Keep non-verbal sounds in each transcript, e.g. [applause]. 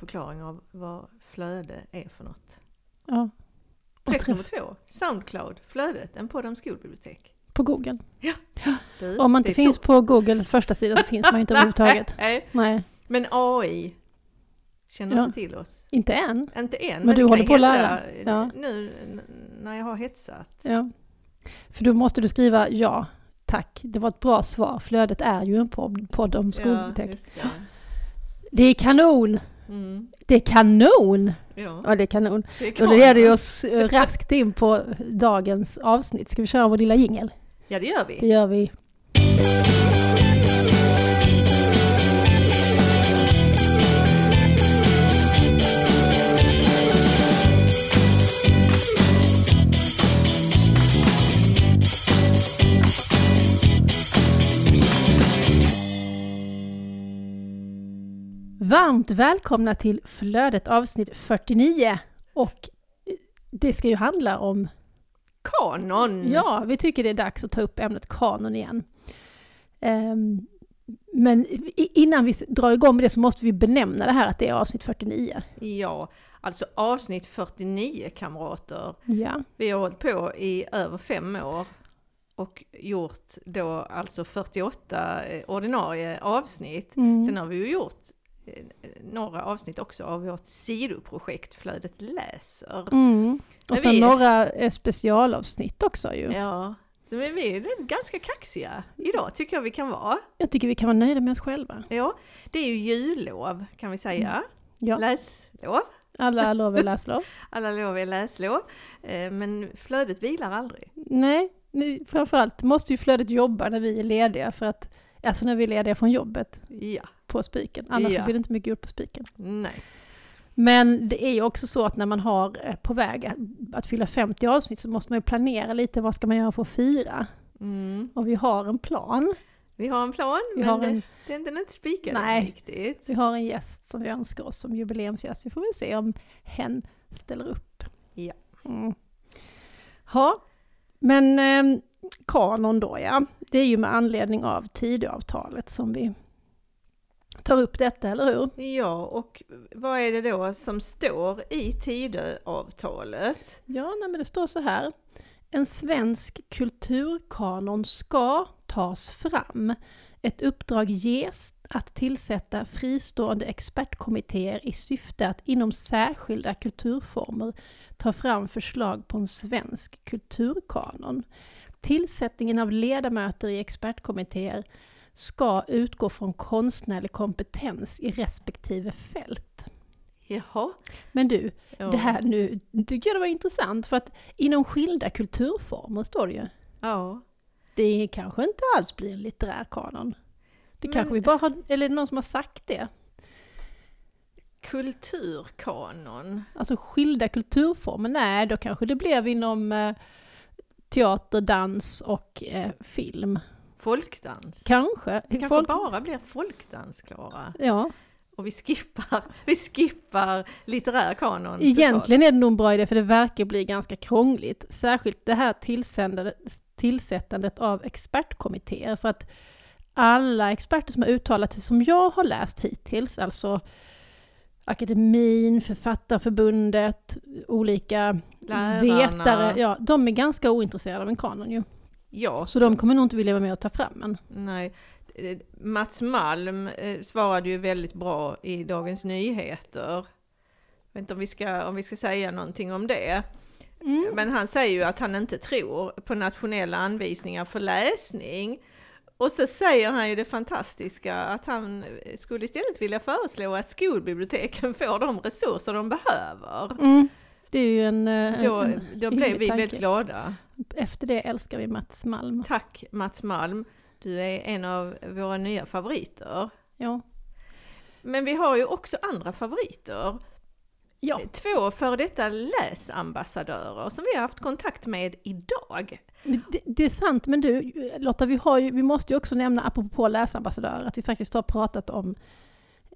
förklaring av vad flöde är för något. Ja. Och Träff nummer två, Soundcloud, flödet, en podd om skolbibliotek. på Google. Du, Om man inte finns stort. på Googles första sida så finns man ju inte [laughs] överhuvudtaget. Nej, Nej, Men AI känner Ja. inte till oss. inte än. Inte än, Men du det håller på att lära. Ja. nu när jag har hetsat. Ja. För då måste du skriva ja, tack. Det var ett bra svar. Flödet är ju en podd, podd om skolbibliotek. just det. det är kanon! Mm. Det är kanon! Ja, Ja, det är kanon. det är Och klart. det leder oss eh, raskt in på dagens avsnitt. Ska vi köra vår lilla jingel? Ja, det gör Det vi. gör vi. Varmt välkomna till Flödet avsnitt 49. Och det ska ju handla om Kanon! Ja, vi tycker det är dags att ta upp ämnet kanon igen. Ehm, men innan vi drar igång med det så måste vi benämna det här att det är avsnitt 49. Ja, alltså avsnitt 49 kamrater. Ja, Vi har hållit på i över fem år och gjort då alltså 48 eh, ordinarie avsnitt. Mm. Sen har vi ju gjort några avsnitt också av vårt sidoprojekt Flödet läser. mm. Och så vi- några eh, specialavsnitt också ju. Ja, så vi är ganska kaxiga idag tycker jag vi kan vara. Jag tycker vi kan vara nöjda med oss själva. Ja, det är ju jullov kan vi säga. Ja, Läslov. alla [laughs] lov är läslov. Alla lov är läslov. Eh, Men flödet vilar aldrig. Nej, nu, framförallt måste ju flödet jobba när vi är lediga för att, alltså när vi är lediga från jobbet Ja, på spiken. Annars Ja. blir det inte mycket gjort på spiken. nej. Men det är ju också så att när man har eh, på väg att, att fylla 50 avsnitt så måste man ju planera lite vad ska man göra för att fira. Mm. Och vi har en plan. Vi har en plan, Vi men en, den, den är inte spikad Nej. riktigt. vi har en gäst som vi önskar oss som jubileumsgäst. Vi får väl se om hen ställer upp. Ja. Mm. Ja, men eh, kanon då ja. Det är ju med anledning av Tidöavtalet som vi tar upp detta, eller hur? Ja, och vad är det då som står i Tidöavtalet? Ja, nej, men det står så här. En svensk kulturkanon ska tas fram. Ett uppdrag ges att tillsätta fristående expertkommittéer i syfte att inom särskilda kulturformer ta fram förslag på en svensk kulturkanon. Tillsättningen av ledamöter i expertkommittéer ska utgå från konstnärlig kompetens i respektive fält. Jaha. Men du, Ja. det här nu tycker jag det var intressant för att inom skilda kulturformer står det ju. Ja. Det kanske inte alls blir en litterär kanon. Det Men- kanske vi bara har, eller är det någon som har sagt det? Kulturkanon. Alltså skilda kulturformer, nej då kanske det blev inom eh, teater, dans och eh, film. Folkdans. Kanske. det kanske Folk- bara blir folkdans, Klara. Ja, Och vi skippar, [laughs] vi skippar litterär kanon. totalt. egentligen är det nog en bra idé för det verkar bli ganska krångligt. Särskilt det här tillsättandet av expertkommittéer för att alla experter som har uttalat sig som jag har läst hittills, alltså akademin, Författarförbundet, olika Lärarna. vetare, ja, de är ganska ointresserade av en kanon ju. Ja, Så de kommer nog inte vilja vara med och ta fram en. nej. Mats Malm eh, svarade ju väldigt bra i Dagens Nyheter. Jag vet inte om vi ska, om vi ska säga någonting om det. Mm. Men han säger ju att han inte tror på nationella anvisningar för läsning. Och så säger han ju det fantastiska att han skulle istället vilja föreslå att skolbiblioteken får de resurser de behöver. Mm. Det är ju en... eh, Då, en då blev vi tanke. väldigt glada. Efter det älskar vi Mats Malm. Tack Mats Malm, du är en av våra nya favoriter. Ja. Men vi har ju också andra favoriter. Ja. Två före detta läsambassadörer som vi har haft kontakt med idag. Det, det är sant, men du Lotta, vi, har ju, vi måste ju också nämna, apropå läsambassadörer, att vi faktiskt har pratat om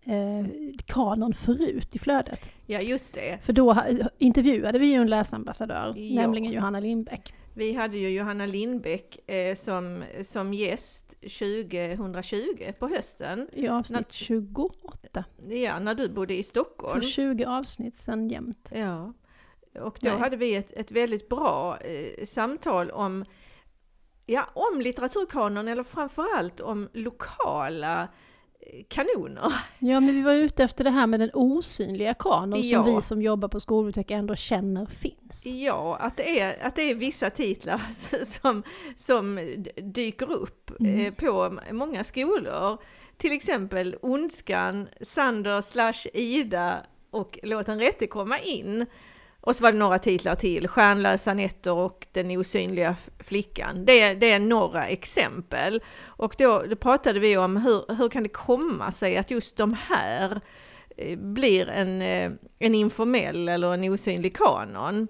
eh, kanon förut i flödet. Ja, just det. För då intervjuade vi ju en läsambassadör, Ja. nämligen Johanna Lindbäck. Vi hade ju Johanna Lindbäck eh, som, som gäst 2020 på hösten. I avsnitt 28. Ja, när du bodde i Stockholm. Så 20 avsnitt sen jämt. Ja. Och då Nej. hade vi ett, ett väldigt bra eh, samtal om, ja, om litteraturkanon eller framförallt om lokala kanoner. Ja, men vi var ute efter det här med den osynliga kanon Ja. som vi som jobbar på skolbibliotek ändå känner finns. Ja, att det är, att det är vissa titlar [laughs] som, som dyker upp Mm. eh, på många skolor. Till exempel Ondskan, Sander slash Ida och Låt den rätte komma in. Och så var det några titlar till, Stjärnlösa nätter och Den osynliga flickan. Det, det är några exempel. Och då, då pratade vi om hur, hur kan det komma sig att just de här eh, blir en, eh, en informell eller en osynlig kanon.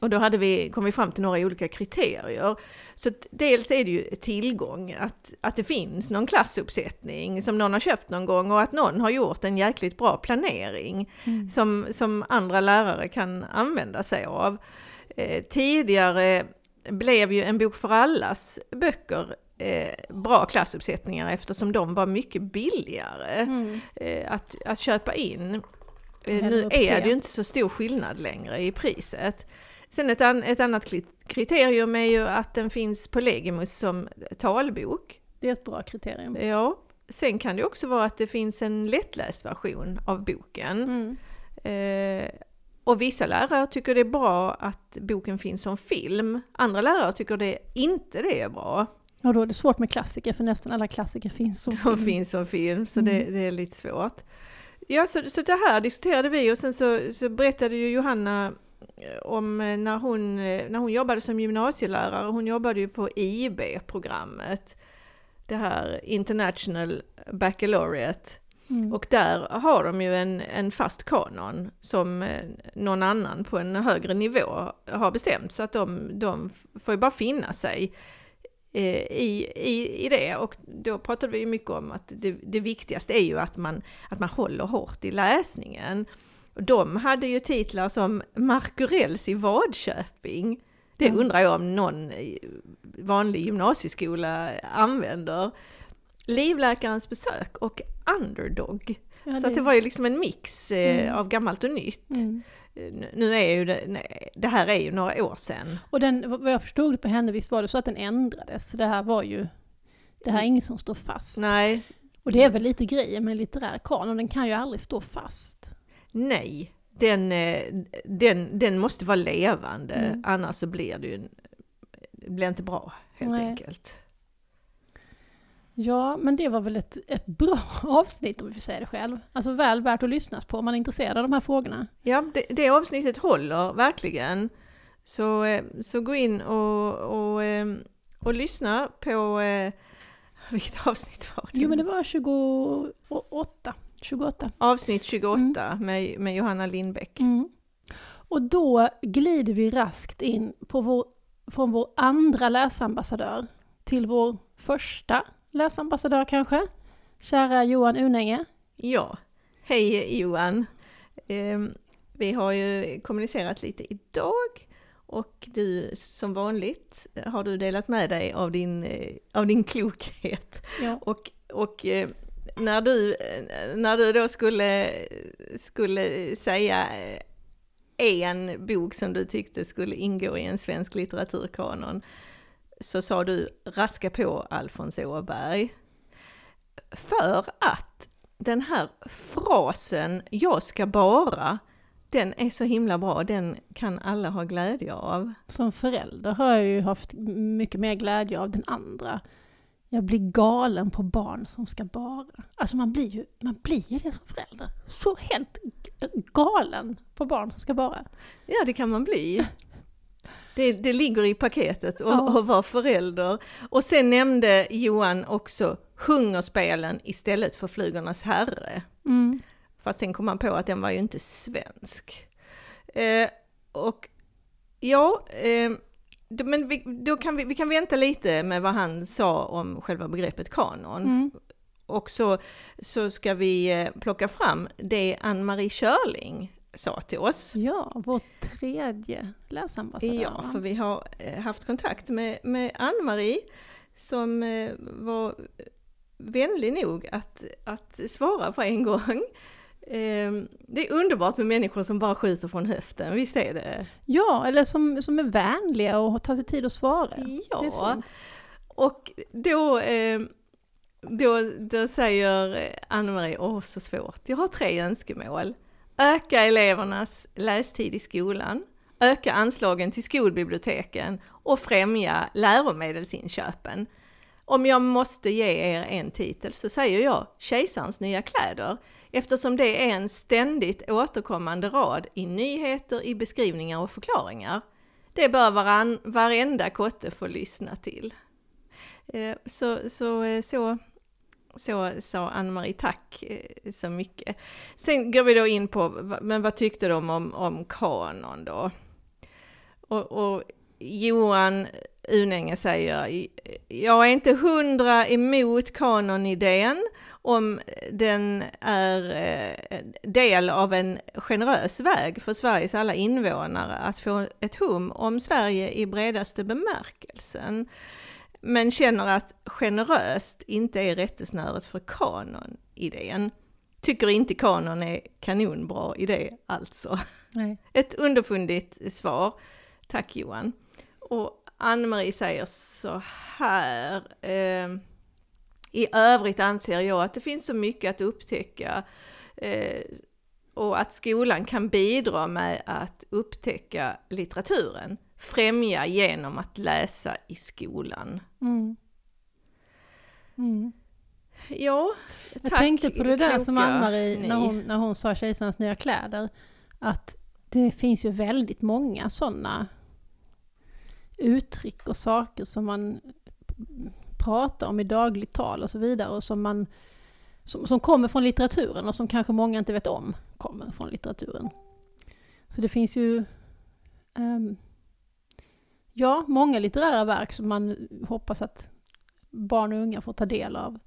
Och då hade vi, kom vi fram till några olika kriterier. Så dels är det ju tillgång, att, att det finns någon klassuppsättning som någon har köpt någon gång och att någon har gjort en jäkligt bra planering Mm. som, som andra lärare kan använda sig av. Eh, tidigare blev ju En bok för allas böcker eh, bra klassuppsättningar eftersom de var mycket billigare Mm. eh, att, att köpa in. Eh, nu är det ju inte så stor skillnad längre i priset. Sen ett, an, ett annat kriterium är ju att den finns på Legimus som talbok. Det är ett bra kriterium. Ja. Sen kan det också vara att det finns en lättläst version av boken. Mm. Eh, och vissa lärare tycker det är bra att boken finns som film. Andra lärare tycker det inte det är bra. Och då är det svårt med klassiker, för nästan alla klassiker finns som [laughs] De film. finns som film, så Mm. det, det är lite svårt. Ja, så, så det här diskuterade vi och sen så, så berättade ju Johanna om eh, när hon, eh, när hon jobbade som gymnasielärare. Hon jobbade ju på IB-programmet. Det här International Baccalaureate. Mm. Och där har de ju en, en fast kanon som eh, någon annan på en högre nivå har bestämt. Så att de, de får ju bara finna sig i, i, i det. Och då pratade vi ju mycket om att det, det viktigaste är ju att man, att man håller hårt i läsningen. De hade ju titlar som Markurells i Vadköping. Det Mm. undrar jag om någon i vanlig gymnasieskola använder. Livläkarens besök och Underdog. Ja, så att det var ju liksom en mix eh, Mm. av gammalt och nytt. Mm. Nu- Nu är ju det, det här är ju några år sedan. Och den, vad jag förstod det på henne, visst var det så att den ändrades? Så det här var ju, det här är inget som står fast. Nej, Och det är väl lite grejer med en litterär kanon, den kan ju aldrig stå fast. Nej. Den, eh, den, den måste vara levande, Mm. annars så blir det ju det blir inte bra helt Nej. enkelt. Ja, men det var väl ett, ett bra [laughs] avsnitt om vi får säga det själv. Alltså väl värt att lyssnas på om man är intresserad av de här frågorna. Ja, det, det avsnittet håller verkligen. Så, eh, så gå in och, och, eh, och lyssna på... [laughs] Vilket avsnitt var det? Jo men det var 28. 28. Avsnitt 28 med, med Johanna Lindbäck. Mm. Och då glider vi raskt in på vår, från vår andra läsambassadör till vår första läsambassadör kanske. Kära Johan Unänge. Ja, hej Johan! Ehm, vi har ju kommunicerat lite idag och du som vanligt har du delat med dig av din, eh, av din klokhet. Ja. Och, och eh, när, du, när du då skulle, skulle säga eh, en bok som du tyckte skulle ingå i en svensk litteraturkanon så sa du raska på Alfons Åberg. För att den här frasen ”jag ska bara” den är så himla bra, den kan alla ha glädje av. Som förälder har jag ju haft mycket mer glädje av den andra. Jag blir galen på barn som ska bara. Alltså man blir ju man blir ju det som förälder. Så helt galen på barn som ska bara. Ja, det kan man bli. Det, det ligger i paketet att Ja. att vara förälder. Och sen nämnde Johan också Hungerspelen istället för Flugornas herre. Mm. Fast sen kom man på att den var ju inte svensk. Eh, och ja, eh, men vi, då kan vi, vi kan vänta lite med vad han sa om själva begreppet kanon. Mm. och så, så ska vi eh, plocka fram det Ann-Marie Körling sa till oss. Ja, vår tredje läsambassadör. Ja, för vi har eh, haft kontakt med, med Ann-Marie som eh, var vänlig nog att, att svara på en gång. Ehm, det är underbart med människor som bara skjuter från höften, visst är det? Ja, eller som, som är vänliga och tar sig tid att svara. Ja, och då, ehm, då, då säger Ann-Marie, åh så svårt, jag har tre önskemål. Öka elevernas lästid i skolan, öka anslagen till skolbiblioteken och främja läromedelsinköpen. Om jag måste ge er en titel så säger jag Kejsarens nya kläder eftersom det är en ständigt återkommande rad i nyheter, i beskrivningar och förklaringar. Det bör varann, varenda kotte få lyssna till. Eh, så, så, eh, så, så sa Ann-Marie tack eh, så mycket. Sen går vi då in på, men vad tyckte de om, om kanon då? Och, och Johan Unänge säger, jag är inte hundra emot kanonidén om den är eh, del av en generös väg för Sveriges alla invånare att få ett hum om Sverige i bredaste bemärkelsen. Men känner att generöst inte är rättesnöret för kanonidén. Tycker inte kanon är kanonbra idé alltså. Nej. Ett underfundigt svar. Tack Johan. Och Ann-Marie säger så här. Eh, I övrigt anser jag att det finns så mycket att upptäcka eh, och att skolan kan bidra med att upptäcka litteraturen. Främja genom att läsa i skolan. Mm. Mm. Ja, tack. Jag tänkte på det där som Ann-Marie, när hon, när hon sa Kejsarens nya kläder, att det finns ju väldigt många sådana uttryck och saker som man pratar om i dagligt tal och så vidare och som man som, som kommer från litteraturen och som kanske många inte vet om kommer från litteraturen. Så det finns ju um, ja, många litterära verk som man hoppas att barn och unga får ta del av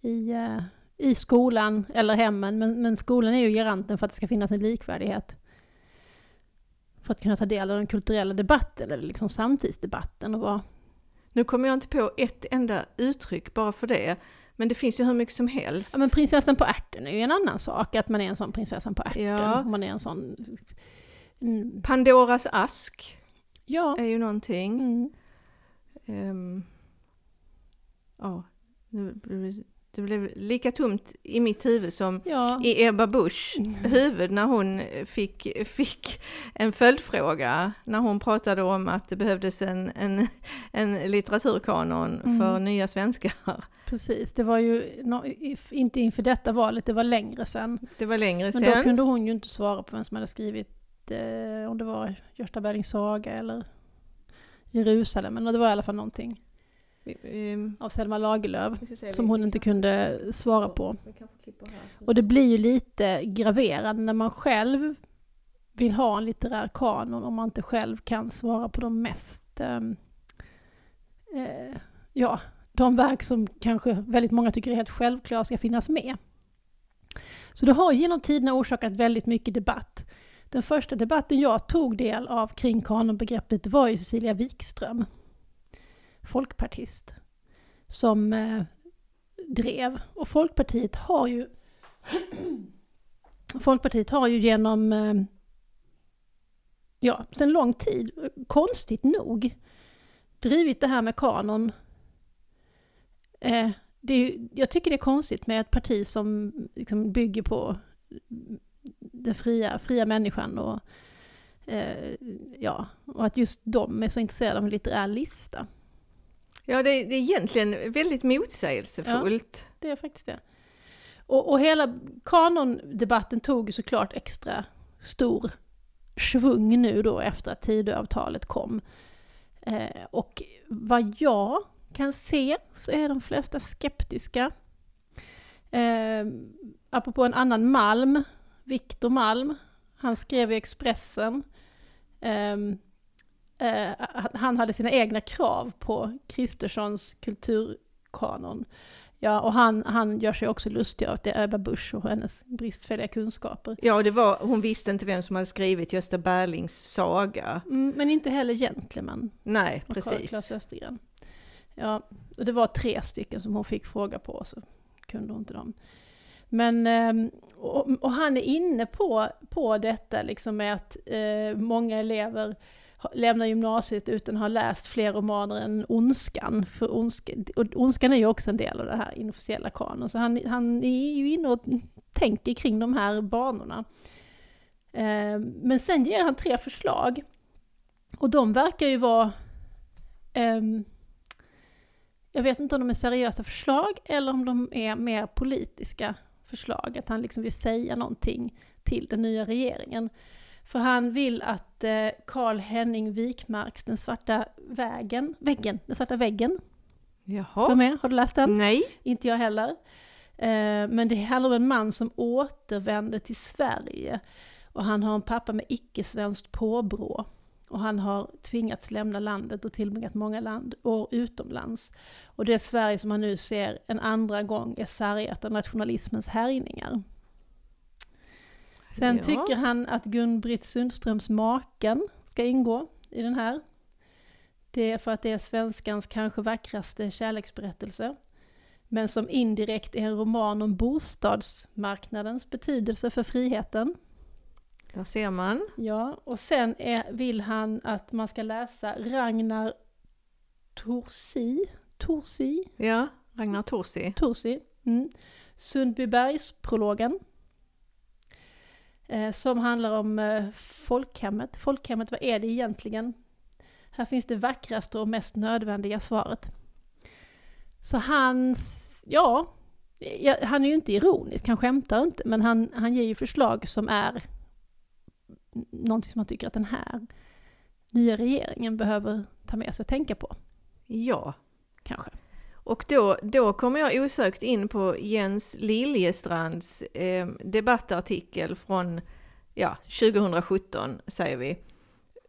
i, uh, i skolan eller hemmen. Men, men skolan är ju garanten för att det ska finnas en likvärdighet för att kunna ta del av den kulturella debatten, eller liksom samtidsdebatten och vara... Nu kommer jag inte på ett enda uttryck bara för det, men det finns ju hur mycket som helst. Ja men prinsessan på ärten är ju en annan sak, att man är en sån prinsessan på ärten. Ja. Man är en sån... Mm. Pandoras ask ja. är ju någonting. Mm. Um, ja, det blev lika tomt i mitt huvud som ja. i Ebba Busch mm. huvud när hon fick, fick en följdfråga när hon pratade om att det behövdes en, en, en litteraturkanon mm. för nya svenskar. Precis, det var ju no, inte inför detta valet, det var längre sedan. Det var längre sedan. Men då kunde hon ju inte svara på vem som hade skrivit, eh, om det var Gösta Berlings saga eller Jerusalem, men det var i alla fall någonting. Ehm, av Selma Lagerlöf, som hon inte kunde svara på. Och det blir ju lite graverande när man själv vill ha en litterär kanon om man inte själv kan svara på de mest, ehm, eh, ja, de verk som kanske väldigt många tycker är helt självklara ska finnas med. Så det har genom tiderna orsakat väldigt mycket debatt. Den första debatten jag tog del av kring kanonbegreppet var ju Cecilia Wikström folkpartist som eh, drev. Och Folkpartiet har ju [clears throat] Folkpartiet har ju genom eh, ja, sen lång tid, konstigt nog, drivit det här med kanon. Eh, det är, jag tycker det är konstigt med ett parti som liksom bygger på den fria, fria människan och, eh, ja, och att just de är så intresserade av en litterär lista. Ja, det, det är egentligen väldigt motsägelsefullt. Ja, det är faktiskt det. Och, och hela kanondebatten tog såklart extra stor svung nu då efter att Tidöavtalet kom. Eh, och vad jag kan se så är de flesta skeptiska. Eh, apropå en annan Malm, Viktor Malm, han skrev i Expressen eh, eh, han hade sina egna krav på Kristerssons kulturkanon. Ja, och han, han gör sig också lustig av att det Ebba Busch och hennes bristfälliga kunskaper. Ja, och det var, hon visste inte vem som hade skrivit Gösta Berlings saga. Mm, men inte heller Gentleman. Nej, och precis. Östergren. Ja, och det var tre stycken som hon fick fråga på, så kunde hon inte dem. Men, ehm, och, och han är inne på, på detta liksom med att eh, många elever lämnar gymnasiet utan att ha läst fler romaner än Ondskan. För ondska, och Ondskan är ju också en del av den här inofficiella kanon, så han, han är ju inne och tänker kring de här banorna. Eh, Men sen ger han tre förslag. Och de verkar ju vara... Eh, jag vet inte om de är seriösa förslag eller om de är mer politiska förslag. Att han liksom vill säga någonting till den nya regeringen. För han vill att eh, Karl Henning Wikmarks Den svarta vägen, väggen, Den svarta väggen, ska vara Jaha. med. Har du läst den? Nej. Inte jag heller. Eh, men det handlar om en man som återvänder till Sverige. Och han har en pappa med icke-svenskt påbrå. Och han har tvingats lämna landet och tillbringat många land, år utomlands. Och det Sverige som han nu ser en andra gång är sargat av nationalismens härjningar. Sen Ja. tycker han att Gun-Britt Sundströms Maken ska ingå i den här. Det är för att det är svenskans kanske vackraste kärleksberättelse. Men som indirekt är en roman om bostadsmarknadens betydelse för friheten. Där ser man. Ja, och sen är, vill han att man ska läsa Ragnar Torsi, Torsi, Ja, Ragnar Torsi. Torsi, mm. Sundbybergsprologen. Eh, som handlar om eh, folkhemmet. Folkhemmet, vad är det egentligen? Här finns det vackraste och mest nödvändiga svaret. Så hans, ja, han är ju inte ironisk, han skämtar inte, men han, han ger ju förslag som är någonting som han tycker att den här nya regeringen behöver ta med sig och tänka på, Ja. kanske. Och då, då kommer jag osökt in på Jens Liljestrands eh, debattartikel från ja, 2017, säger vi.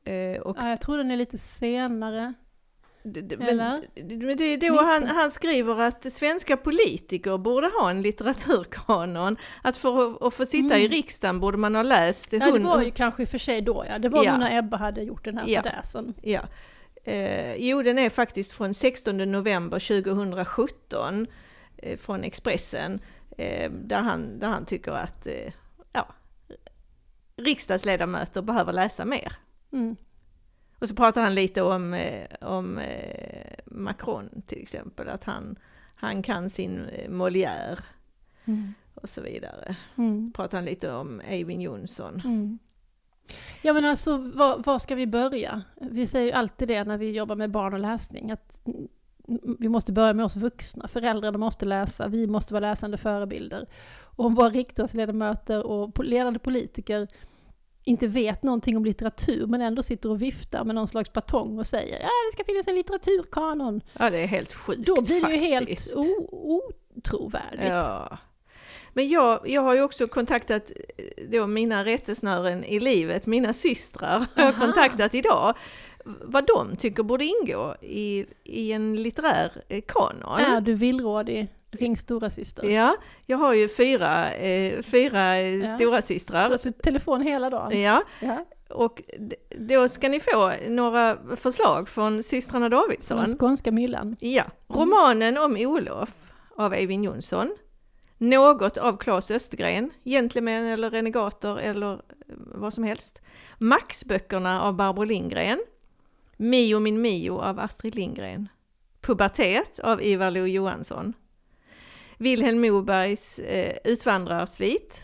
Eh, och Ja, jag tror den är lite senare. Eller? men, det är då han, han skriver att svenska politiker borde ha en litteraturkanon. Att för att, få sitta i Mm. riksdagen borde man ha läst Ja, det var ju kanske i för sig då ja. Det var Ja. när Ebba hade gjort den här Ja. fadäsen. Ja. Eh, jo, den är faktiskt från 16 november 2017 eh, från Expressen eh, där, han, där han tycker att eh, ja, riksdagsledamöter behöver läsa mer. Mm. Och så pratar han lite om, eh, om eh, Macron till exempel, att han, han kan sin eh, Molière Mm. och så vidare. Mm. Pratar han lite om Eivind Johnson. Mm. Ja men alltså, var, var ska vi börja? Vi säger ju alltid det när vi jobbar med barn och läsning, att vi måste börja med oss vuxna. Föräldrarna måste läsa, vi måste vara läsande förebilder. Och om våra riksdagsledamöter och ledande politiker inte vet någonting om litteratur, men ändå sitter och viftar med någon slags batong och säger ja det ska finnas en litteraturkanon. Ja, det är helt sjukt Då blir det ju helt faktiskt. otrovärdigt. Ja. Men jag, jag har ju också kontaktat eh, då mina rättesnören i livet, mina systrar, [laughs] har jag kontaktat idag. Vad de tycker borde ingå i, i en litterär eh, kanon. Är du villrådig, ring stora syster. Ja, jag har ju fyra, eh, fyra eh, Ja. stora Så systrar. att du telefon hela dagen. Ja, Ja. och då ska ni få några förslag från systrarna Davidsson. den skånska myllan. Ja, romanen om Olof av Eivind Johnson. Något av Claes Östergren, Gentlemän eller Renegater eller eh, vad som helst. Maxböckerna av Barbro Lindgren. Mio min Mio av Astrid Lindgren. Pubertet av Ivar Lo Johansson. Vilhelm Mobergs eh, Utvandrarsvit.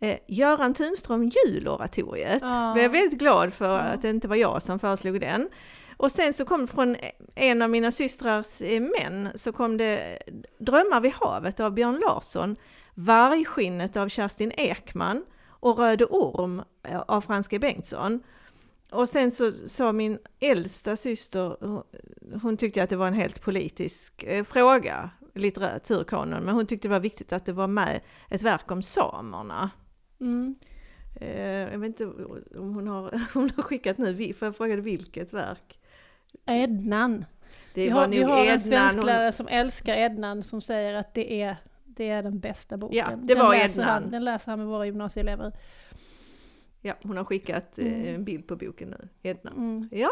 Eh, Göran Tunström Juloratoriet. Ja. Jag är väldigt glad för Ja. att det inte var jag som föreslog den. Och sen så kom från en av mina systrars eh, män så kom det Drömmar vid havet av Björn Larsson, Vargskinnet av Kerstin Ekman och Röde orm eh, av Franske Bengtsson. Och sen så sa min äldsta syster, hon- tyckte att det var en helt politisk eh, fråga, litteraturkanon, men hon tyckte det var viktigt att det var med ett verk om samerna. Mm. Jag vet inte om hon har, [laughs] hon har skickat nu, för jag frågade vilket verk. Ednan. Det Vi har, vi har en svensklärare hon, som älskar Ednan som säger att det är, det är den bästa boken. Ja, det den var läser Ednan. Han, den läser han med våra gymnasieelever. ja, hon har skickat eh, Mm. en bild på boken nu, Edna. Mm. Ja,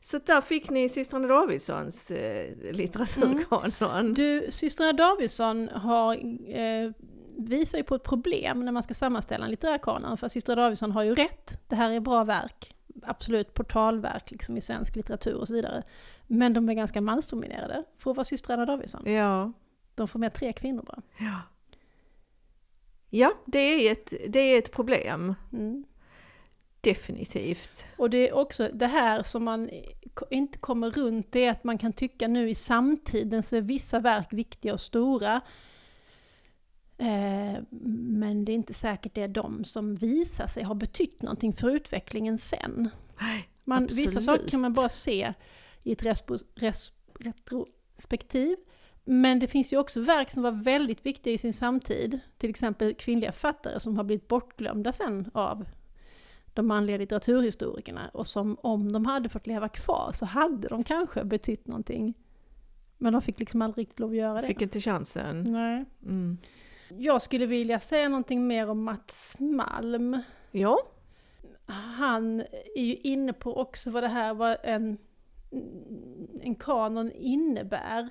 så där fick ni systrarna Davidssons eh, litteraturkanon. Du, systrarna Davidsson har, eh, visar ju på ett problem när man ska sammanställa en litterär kanon. För systrarna Davidsson har ju rätt, det här är bra verk. Absolut portalverk liksom i svensk litteratur och så vidare. Men de är ganska mansdominerade för att vara systrarna Davidsson. Ja. De får med tre kvinnor bara. Ja. Ja, det är ett, det är ett problem. Mm. Definitivt. Och det är också det här som man inte kommer runt, det är att man kan tycka nu i samtiden så är vissa verk viktiga och stora. Eh, men det är inte säkert det är de som visar sig ha betytt någonting för utvecklingen sen. Man, vissa saker kan man bara se i ett respo, res, retrospektiv. Men det finns ju också verk som var väldigt viktiga i sin samtid. Till exempel kvinnliga författare som har blivit bortglömda sen av de manliga litteraturhistorikerna. Och som om de hade fått leva kvar så hade de kanske betytt någonting. Men de fick liksom aldrig riktigt lov att göra det. fick inte chansen. Nej. Mm. Jag skulle vilja säga någonting mer om Mats Malm. Ja, han är ju inne på också vad det här vad en, en kanon innebär.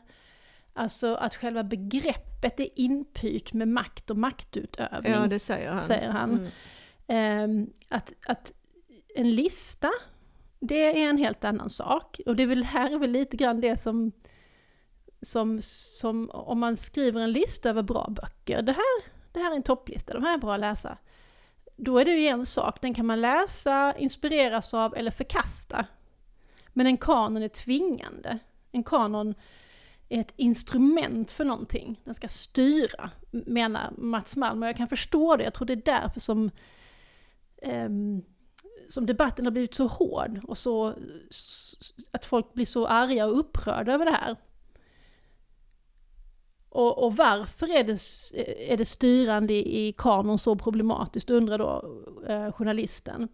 Alltså att själva begreppet är inpyrt med makt och maktutövning, ja det säger han. säger han. Mm. Ehm, att, att en lista, det är en helt annan sak. Och det är väl här är väl lite grann det som, som, som om man skriver en lista över bra böcker. Det här, det här är en topplista, de här är bra att läsa. Då är det ju en sak, den kan man läsa, inspireras av eller förkasta. Men en kanon är tvingande. En kanon är ett instrument för någonting. Den ska styra, menar Mats Malm. Och jag kan förstå det, jag tror det är därför som, eh, som debatten har blivit så hård och så, att folk blir så arga och upprörda över det här. Och, och varför är det, eh, är det styrande i kanon så problematiskt, undrar då eh, journalisten.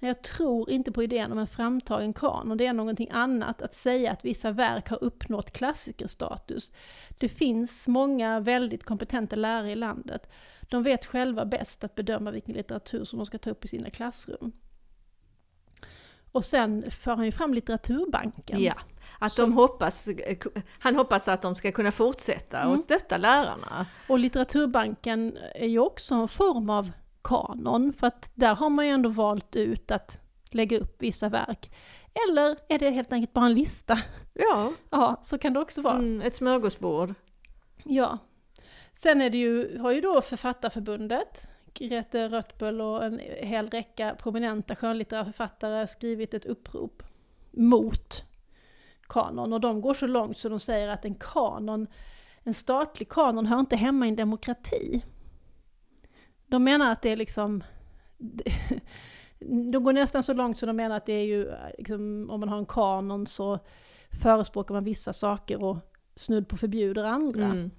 Jag tror inte på idén om en framtagen kanon, det är någonting annat att säga att vissa verk har uppnått klassikerstatus. Det finns många väldigt kompetenta lärare i landet. De vet själva bäst att bedöma vilken litteratur som de ska ta upp i sina klassrum. Och sen för han ju fram litteraturbanken. Ja, att de hoppas, han hoppas att de ska kunna fortsätta Mm. och stötta lärarna. Och litteraturbanken är ju också en form av kanon, för att där har man ju ändå valt ut att lägga upp vissa verk. Eller är det helt enkelt bara en lista? Ja, [laughs] Ja, så kan det också vara. mm, ett smörgåsbord. Ja. Sen är det ju, har ju då Författarförbundet, Grete Röttböll och en hel räcka prominenta skönlitterära författare skrivit ett upprop mot kanon. Och de går så långt så de säger att en kanon, en statlig kanon hör inte hemma i en demokrati. De menar att det är liksom [laughs] de går nästan så långt så de menar att det är ju, liksom, om man har en kanon så förespråkar man vissa saker och snudd på förbjuder andra. Mm.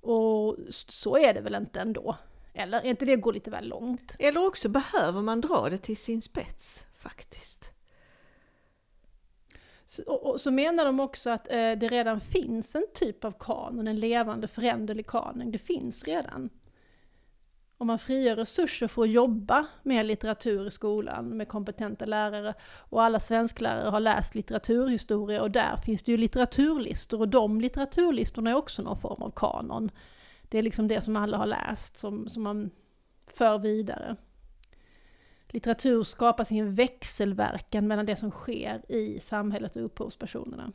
Och så är det väl inte ändå? Eller är inte det att gå lite väl långt? Eller också behöver man dra det till sin spets, faktiskt. Så, och, och så menar de också att eh, det redan finns en typ av kanon, en levande föränderlig kanon. Det finns redan. Om man frigör resurser för att jobba med litteratur i skolan med kompetenta lärare och alla svensklärare har läst litteraturhistoria och där finns det ju litteraturlistor och de litteraturlistorna är också någon form av kanon. Det är liksom det som alla har läst som, som man för vidare. Litteratur skapas i en växelverkan mellan det som sker i samhället och upphovspersonerna.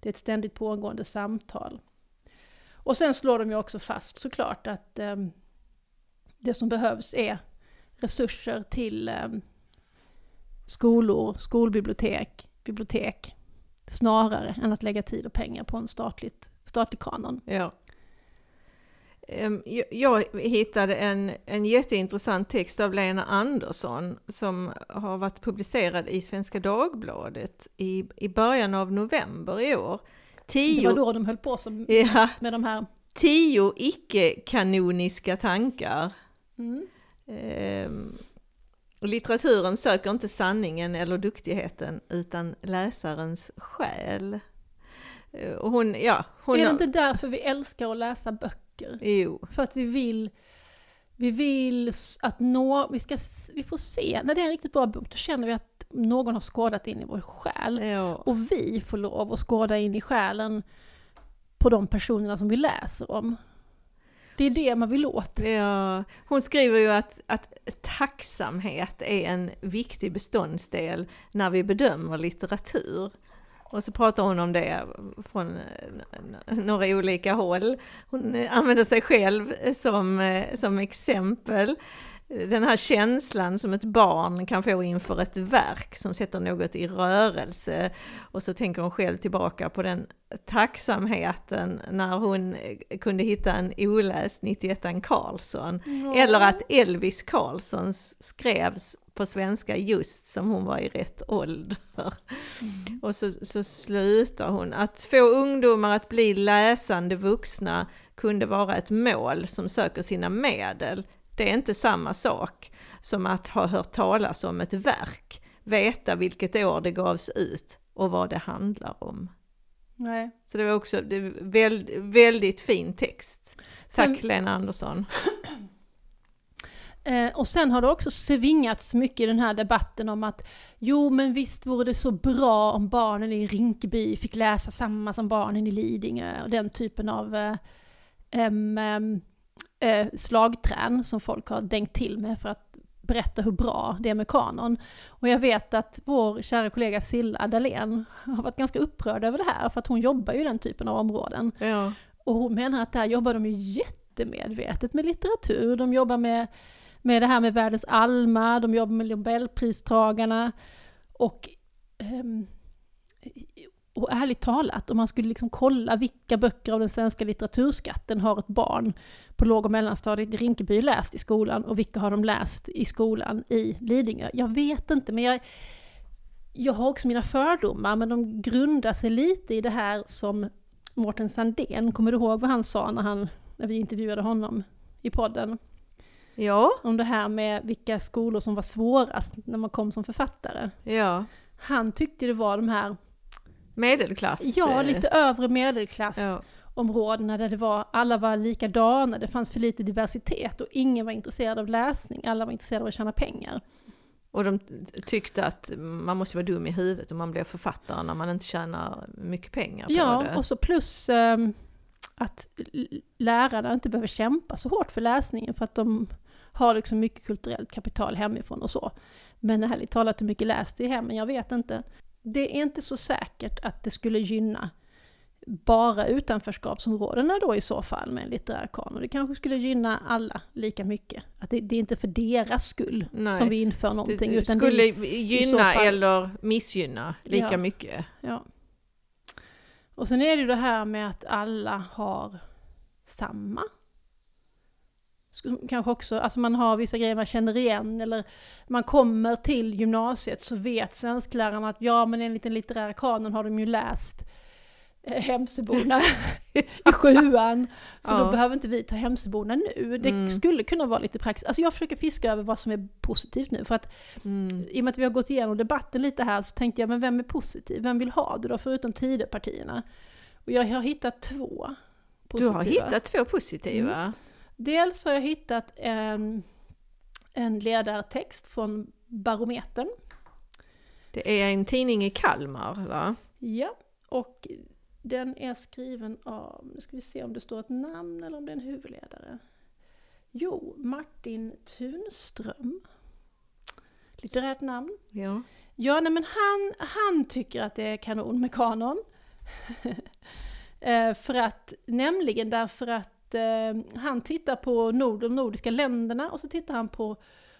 Det är ett ständigt pågående samtal. Och sen slår de ju också fast såklart att eh, det som behövs är resurser till eh, skolor, skolbibliotek, bibliotek, snarare än att lägga tid och pengar på en statligt, statlig kanon. Ja. Ehm, jag- hittade en, en jätteintressant text av Lena Andersson som har varit publicerad i Svenska Dagbladet i, i början av november i år. Det var Tio, då de höll på som Ja. mest med de här... tio icke-kanoniska tankar. Mm. Ehm, litteraturen söker inte sanningen eller duktigheten utan läsarens själ. Eh, Och hon, ja, hon... är det har- inte därför vi älskar att läsa böcker? Jo. För att vi vill, vi vill att nå, vi, ska, vi får se, när det är en riktigt bra bok, då känner vi att någon har skådat in i vår själ. Ja. Och vi får lov att skåda in i själen på de personerna som vi läser om. Det är det man vill åt. Ja, hon skriver ju att, att tacksamhet är en viktig beståndsdel när vi bedömer litteratur. Och så pratar hon om det från eh, några olika håll. Hon eh, använder sig själv eh, som, som exempel. Den här känslan som ett barn kan få inför ett verk som sätter något i rörelse. Och så tänker hon själv tillbaka på den tacksamheten när hon kunde hitta en oläst 91 Karlsson. Eller att Elvis Karlsson skrevs på svenska just som hon var i rätt ålder. Och så, så slutar hon. Att få ungdomar att bli läsande vuxna kunde vara ett mål som söker sina medel. Det är inte samma sak som att ha hört talas om ett verk, veta vilket år det gavs ut och vad det handlar om. Nej. Så det var också det är väldigt, väldigt fin text. Tack Sen- Lena Andersson. [clears throat] Eh, och sen har det också svingats mycket i den här debatten om att jo men visst vore det så bra om barnen i Rinkeby fick läsa samma som barnen i Lidingö och den typen av em, em, eh, slagträn som folk har dängt till med för att berätta hur bra det är med kanon. Och jag vet att vår kära kollega Silla Dahlén har varit ganska upprörd över det här för att hon jobbar ju i den typen av områden. Ja. Och hon menar att där jobbar de ju jättemedvetet med litteratur. De jobbar med, med det här med världens Alma, de jobbar med Nobelpristagarna. Och, ehm, och ärligt talat, om man skulle liksom kolla vilka böcker av den svenska litteraturskatten har ett barn på låg och mellanstadiet i Rinkeby läst i skolan och vilka har de läst i skolan i Lidingö? Jag vet inte, men jag, jag har också mina fördomar, men de grundar sig lite i det här som Mårten Sandén, kommer du ihåg vad han sa när, han, när vi intervjuade honom i podden? Ja, Om det här med vilka skolor som var svårast när man kom som författare. ja. Han tyckte det var de här, Medelklass. ja eh, lite övre medelklass Ja. där det var, alla var likadana, det fanns för lite diversitet och ingen var intresserad av läsning, alla var intresserade av att tjäna pengar. Och de tyckte att man måste vara dum i huvudet om man blir författare när man inte tjänar mycket pengar på Ja, det. och så plus ehm, att lärarna inte behöver kämpa så hårt för läsningen för att de har liksom mycket kulturellt kapital hemifrån och så. Men ärligt talat hur mycket läst det i hemmen, jag vet inte. Det är inte så säkert att det skulle gynna bara utanförskapsområdena då i så fall med en litterär kanon. Det kanske skulle gynna alla lika mycket. Att det, det är inte för deras skull Nej. som vi inför någonting. det skulle det, gynna eller missgynna lika Ja. mycket. Ja. Och sen är det ju det här med att alla har samma. Sk- Kanske också, alltså man har vissa grejer man känner igen eller man kommer till gymnasiet så vet svensklärarna att ja men enligt den litterära kanon har de ju läst eh, Hemsöborna [laughs] i sjuan. Så Ja. då behöver inte vi ta Hemsöborna nu. Det Mm. skulle kunna vara lite praxis. Alltså jag försöker fiska över vad som är positivt nu. För att Mm. i och med att vi har gått igenom debatten lite här så tänkte jag, men vem är positiv? Vem vill ha det då, förutom Tidöpartierna? Och jag har hittat två Du positiva. har hittat två positiva. Dels har jag hittat en, en ledartext från Barometern. Det är en tidning i Kalmar va? Ja, och den är skriven av, nu ska vi se om det står ett namn eller om det är en huvudledare. Jo, Martin Tunström. Litterärt namn. Ja. Ja, nej men han, han tycker att det är kanon med kanon. [laughs] eh, för att, nämligen därför att eh, han tittar på nord, de nordiska länderna och så tittar han på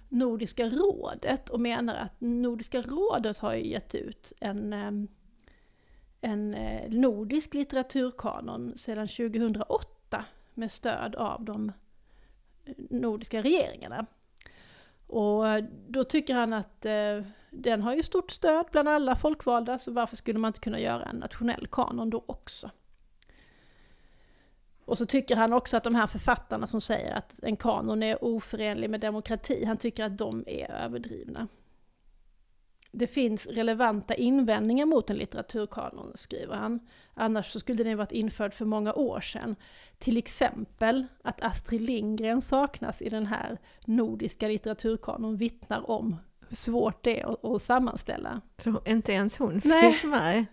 Nordiska rådet och menar att Nordiska rådet har ju gett ut en, eh, en eh, nordisk litteraturkanon sedan 2008 med stöd av de eh, nordiska regeringarna. Och då tycker han att eh, den har ju stort stöd bland alla folkvalda, så varför skulle man inte kunna göra en nationell kanon då också? Och så tycker han också att de här författarna som säger att en kanon är oförenlig med demokrati, han tycker att de är överdrivna. det finns relevanta invändningar mot en litteraturkanon, skriver han. Annars så skulle den varit införd för många år sedan. Till exempel att Astrid Lindgren saknas i den här nordiska litteraturkanon vittnar om hur svårt det är att, att sammanställa. Så inte ens hon Nej. finns med?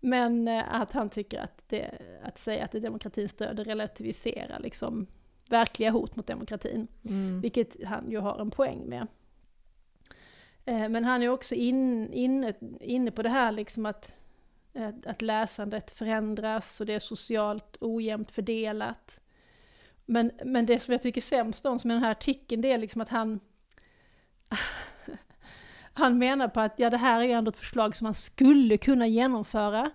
Men eh, att han tycker att, det, att säga att det är demokratins stöd relativiserar liksom verkliga hot mot demokratin. Mm. Vilket han ju har en poäng med. Eh, Men han är också in, inne, inne på det här liksom att, att- att läsandet förändras och det är socialt ojämnt fördelat. Men, men det som jag tycker sämst om som i den här artikeln, det är liksom att han [laughs] Han menar på att ja, det här är ändå ett förslag som man skulle kunna genomföra.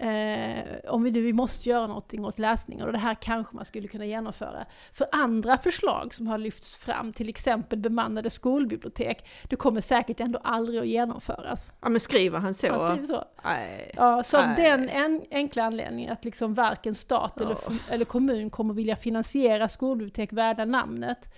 Eh, om vi nu vi måste göra någonting åt läsningen och det här kanske man skulle kunna genomföra. För andra förslag som har lyfts fram, till exempel bemannade skolbibliotek, det kommer säkert ändå aldrig att genomföras. Ja men skriver han så? Han skriver så. Nej. Ja, så av Nej. den en, enkla anledningen att liksom varken stat eller, Ja. eller kommun kommer vilja finansiera skolbibliotek värda namnet,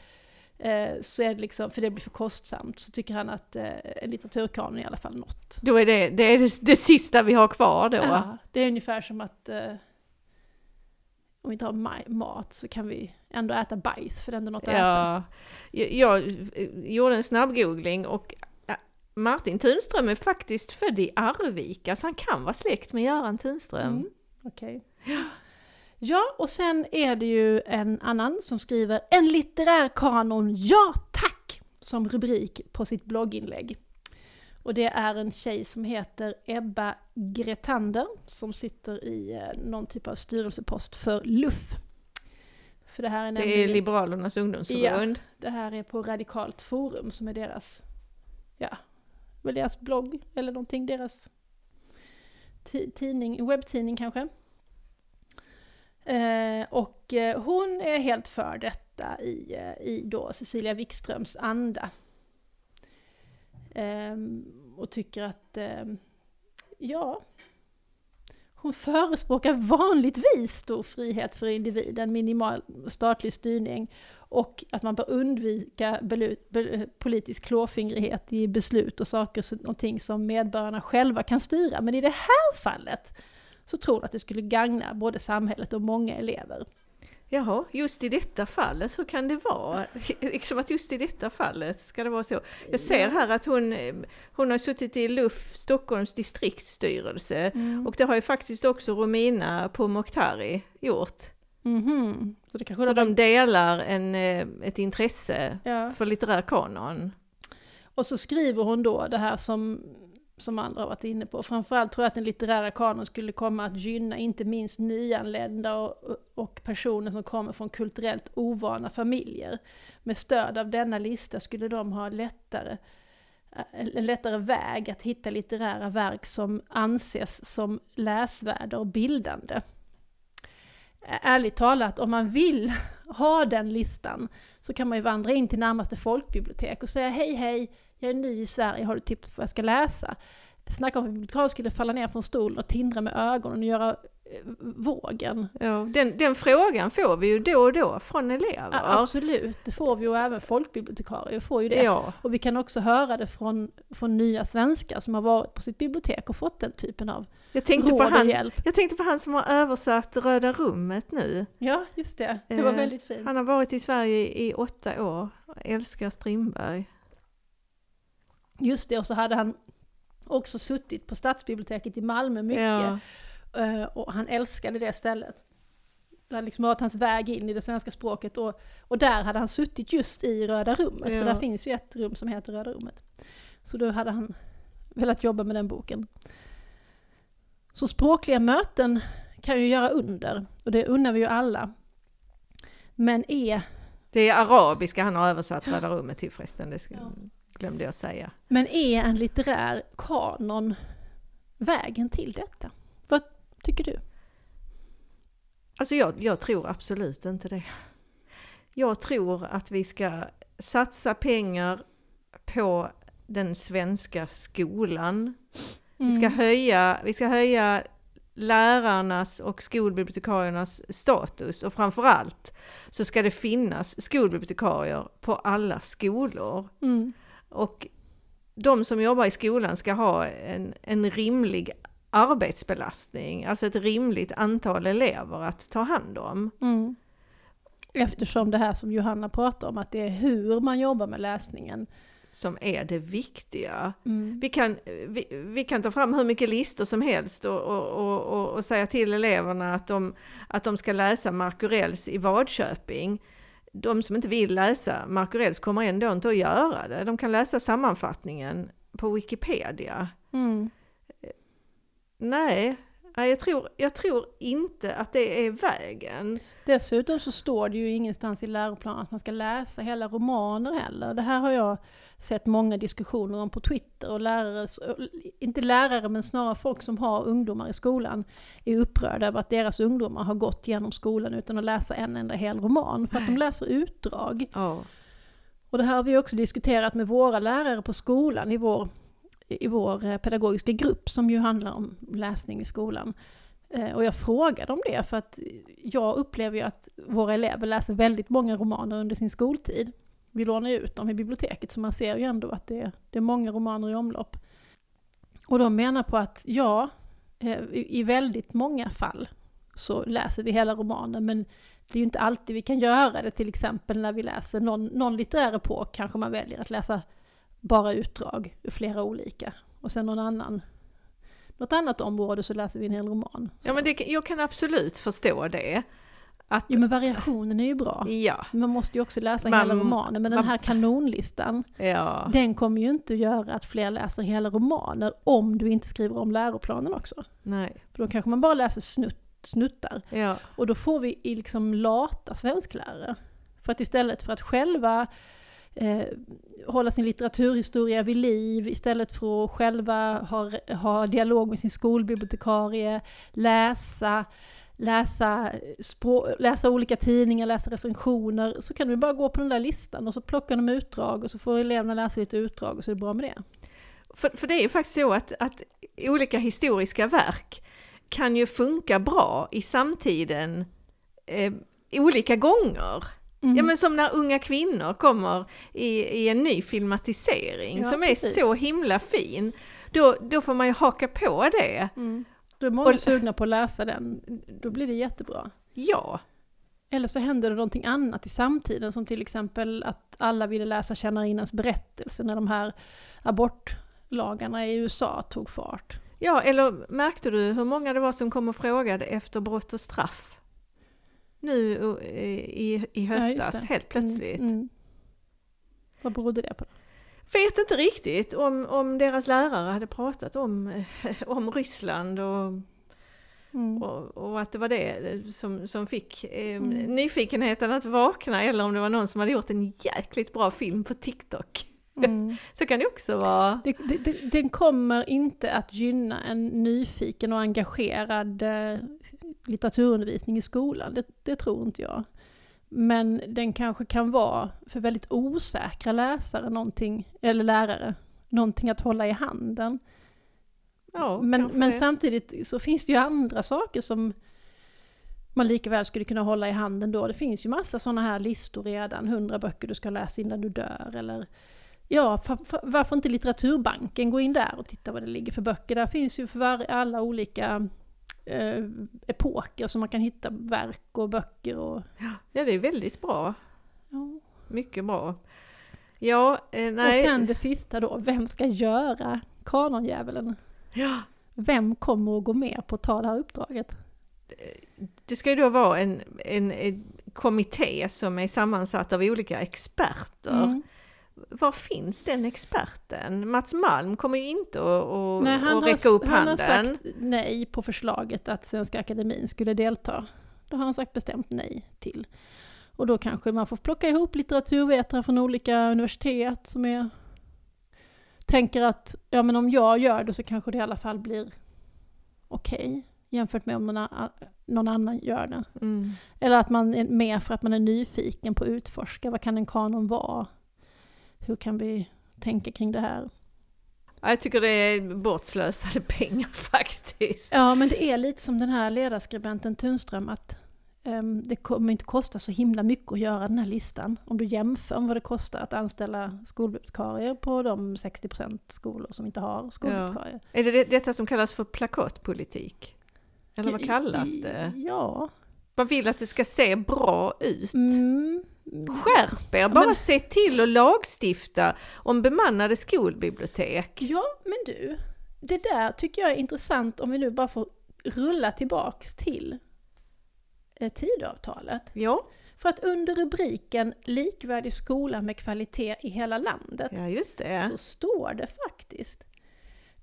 så är det liksom, för det blir för kostsamt, så tycker han att eh, en litteraturkanon är i alla fall något. Då är det det, är det, det sista vi har kvar då? Ja, det är ungefär som att eh, om vi inte har ma- mat så kan vi ändå äta bajs, för det är ändå något att äta. Ja, jag, jag gjorde en snabbgoogling och ja, Martin Tunström är faktiskt född i Arvika, så han kan vara släkt med Göran Tunström. Mm, Okej. Ja, och sen är det ju en annan som skriver En litterär kanon, ja tack! Som rubrik på sitt blogginlägg. Och det är en tjej som heter Ebba Gretander som sitter i eh, någon typ av styrelsepost för LUF. För det här är Det är nämligen, Liberalernas ungdomsförbund. det här är på Radikalt Forum som är deras, ja, väl deras blogg eller någonting, deras ti- tidning, webbtidning kanske. Eh, och eh, hon är helt för detta i, eh, i då Cecilia Wikströms anda. Eh, och tycker att, eh, ja, hon förespråkar vanligtvis stor frihet för individen, minimal statlig styrning och att man bör undvika be- politisk klåfingrighet i beslut och saker och ting som medborgarna själva kan styra. Men i det här fallet så tror hon att det skulle gagna både samhället och många elever. Jaha, just i detta fallet så kan det vara. [laughs] Liksom att just i detta fallet ska det vara så. Jag ser här att hon, hon har suttit i LUF, Stockholms distriktsstyrelse, Mm. och det har ju faktiskt också Romina Pourmokhtari gjort. Mhm. Så det Så de... de delar en, eh, ett intresse ja. för litterär kanon. Och så skriver hon då det här som, som andra har varit inne på. Framförallt tror jag att den litterära kanon skulle komma att gynna inte minst nyanlända och, och personer som kommer från kulturellt ovana familjer. Med stöd av denna lista skulle de ha lättare, eh, en lättare väg att hitta litterära verk som anses som läsvärda och bildande. Ärligt talat, om man vill [laughs] ha den listan så kan man ju vandra in till närmaste folkbibliotek och säga hej hej, jag är ny i Sverige, har du tips på vad jag ska läsa? Snacka om att bibliotekarie skulle falla ner från stolen och tindra med ögonen och göra eh, vågen. Ja, den, den frågan får vi ju då och då från elever. Ja, absolut, det får vi och även folkbibliotekarier får ju det. Ja, Och vi kan också höra det från, från nya svenskar som har varit på sitt bibliotek och fått den typen av jag tänkte, på råd och han, hjälp. jag tänkte på han som har översatt Röda rummet nu. Ja, just det. Det var Eh, väldigt fint. Han har varit i Sverige i, åtta år, älskar Strindberg. Just det, och så hade han också suttit på stadsbiblioteket i Malmö mycket. Ja. Eh, och han älskade det stället. Det hade liksom varit hans väg in i det svenska språket och, och där hade han suttit just i Röda rummet, Ja. för där finns ju ett rum som heter Röda rummet. Så då hade han velat jobba med den boken. Så språkliga möten kan ju göra under, och det unnar vi ju alla. Men är, Det är arabiska han har översatt Röda rummet till förresten, det ska, Ja. Glömde jag säga. men är en litterär kanon vägen till detta? Vad tycker du? Alltså jag, jag tror absolut inte det. Jag tror att vi ska satsa pengar på den svenska skolan. Vi ska Mm. höja, vi ska höja lärarnas och skolbibliotekariernas status och framförallt så ska det finnas skolbibliotekarier på alla skolor. Mm. Och de som jobbar i skolan ska ha en, en rimlig arbetsbelastning, alltså ett rimligt antal elever att ta hand om. Mm. Eftersom det här som Johanna pratar om, att det är hur man jobbar med läsningen. Som är det viktiga. Mm. Vi, kan, vi, vi kan ta fram hur mycket listor som helst och, och, och, och, säga till eleverna att de, att de ska läsa Markurells i Vadköping. De som inte vill läsa Markurells kommer ändå inte att göra det. De kan läsa sammanfattningen på Wikipedia. Mm. Nej, nej, jag tror, jag tror inte att det är vägen. Dessutom så står det ju ingenstans i läroplanen att man ska läsa hela romaner heller. Det här har jag sett många diskussioner om på Twitter och lärare, inte lärare men snarare folk som har ungdomar i skolan är upprörda över att deras ungdomar har gått genom skolan utan att läsa en enda hel roman för att de läser utdrag. Ja. Och det här har vi också diskuterat med våra lärare på skolan i vår, i vår eh, pedagogiska grupp som ju handlar om läsning i skolan. Eh, Och jag frågade om det för att jag upplever ju att våra elever läser väldigt många romaner under sin skoltid. Vi lånar ju ut dem i biblioteket så man ser ju ändå att det är, det är många romaner i omlopp. Och de menar på att ja, eh, i i väldigt många fall så läser vi hela romanen men det är ju inte alltid vi kan göra det, till exempel när vi läser någon, någon litterär epok kanske man väljer att läsa bara utdrag ur flera olika. Och sen någon annan, något annat område så läser vi en hel roman. Ja men det, jag kan absolut förstå det. Att, Jo men variationen är ju bra. ja, Man måste ju också läsa Man- hela romanen, men den man- här kanonlistan, ja, den kommer ju inte att göra att fler läser hela romaner om du inte skriver om läroplanen också. nej, För då kanske man bara läser snutt, snuttar. ja, Och då får vi liksom lata svensklärare. För att istället för att själva eh, hålla sin litteraturhistoria vid liv, istället för att själva ha, ha dialog med sin skolbibliotekarie, läsa, läsa, språ, läsa olika tidningar, läsa recensioner, så kan du bara gå på den där listan och så plockar de utdrag och så får eleverna läsa lite utdrag och så är det bra med det. För, för det är ju faktiskt så att, att olika historiska verk kan ju funka bra i samtiden eh, olika gånger. Mm. Ja men som när unga kvinnor kommer i, i en ny filmatisering Ja, som är precis. så himla fin. Då, då får man ju haka på det. Mm. Då är många Och- sugna på att läsa den, då blir det jättebra. Ja, Eller så händer det någonting annat i samtiden, som till exempel att alla ville läsa tjänarinnans berättelse när de här abortlagarna i USA tog fart. ja eller märkte du hur många det var som kom och frågade efter brott och straff? Nu eh, i, i Ja, höstas, det. helt plötsligt. Mm, mm. Vad berodde det på? Vet inte riktigt om, om deras lärare hade pratat om, [laughs] om Ryssland och, Mm. och, och att det var det som, som fick eh, Mm. nyfikenheten att vakna eller om det var någon som hade gjort en jäkligt bra film på TikTok. [laughs] Mm. Så kan det också vara. Det, det, det, den kommer inte att gynna en nyfiken och engagerad eh, litteraturundervisning i skolan, det, det tror inte jag. Men den kanske kan vara för väldigt osäkra läsare någonting, eller lärare, någonting att hålla i handen. Ja, men men samtidigt så finns det ju andra saker som man lika väl skulle kunna hålla i handen då. Det finns ju massa sådana här listor redan, hundra böcker du ska läsa innan du dör eller Ja, varför inte Litteraturbanken? Gå in där och titta vad det ligger för böcker. Där finns ju för alla olika eh, epoker som man kan hitta verk och böcker och... Ja, det är väldigt bra. Ja. Mycket bra. Ja, eh, Och nej. sen det sista då, vem ska göra kanondjävulen? Ja, Vem kommer att gå med på att ta det här uppdraget? det ska ju då vara en, en, en kommitté som är sammansatt av olika experter. Mm. Var finns den experten? Mats Malm kommer ju inte att, att, Nej, han, att räcka har, upp han har handen. sagt nej på förslaget att Svenska Akademin skulle delta. Det har han sagt bestämt nej till. Och då kanske man får plocka ihop litteraturvetare från olika universitet som är tänker att ja men om jag gör det så kanske det i alla fall blir okej jämfört med om någon, någon annan gör det. Mm. Eller att man är med för att man är nyfiken på att utforska, vad kan en kanon vara? Hur kan vi tänka kring det här? Ja, Jag tycker det är bortslösade [laughs] pengar faktiskt. Ja, men det är lite som den här ledarskribenten Tunström, att ehm, det kommer inte kosta så himla mycket att göra den här listan. Om du jämför med vad det kostar att anställa skolbibliotekarier på de 60% skolor som inte har skolbibliotekarier. Är det, det detta som kallas för plakatpolitik? Eller vad kallas det? Ja. Man vill att det ska se bra ut. Mm. Skärp er! Bara men- se till att lagstifta om bemannade skolbibliotek. Ja, men du. Det där tycker jag är intressant om vi nu bara får rulla tillbaks till eh, Tidöavtalet. Ja, För att under rubriken Likvärdig skola med kvalitet i hela landet ja just det. så står det faktiskt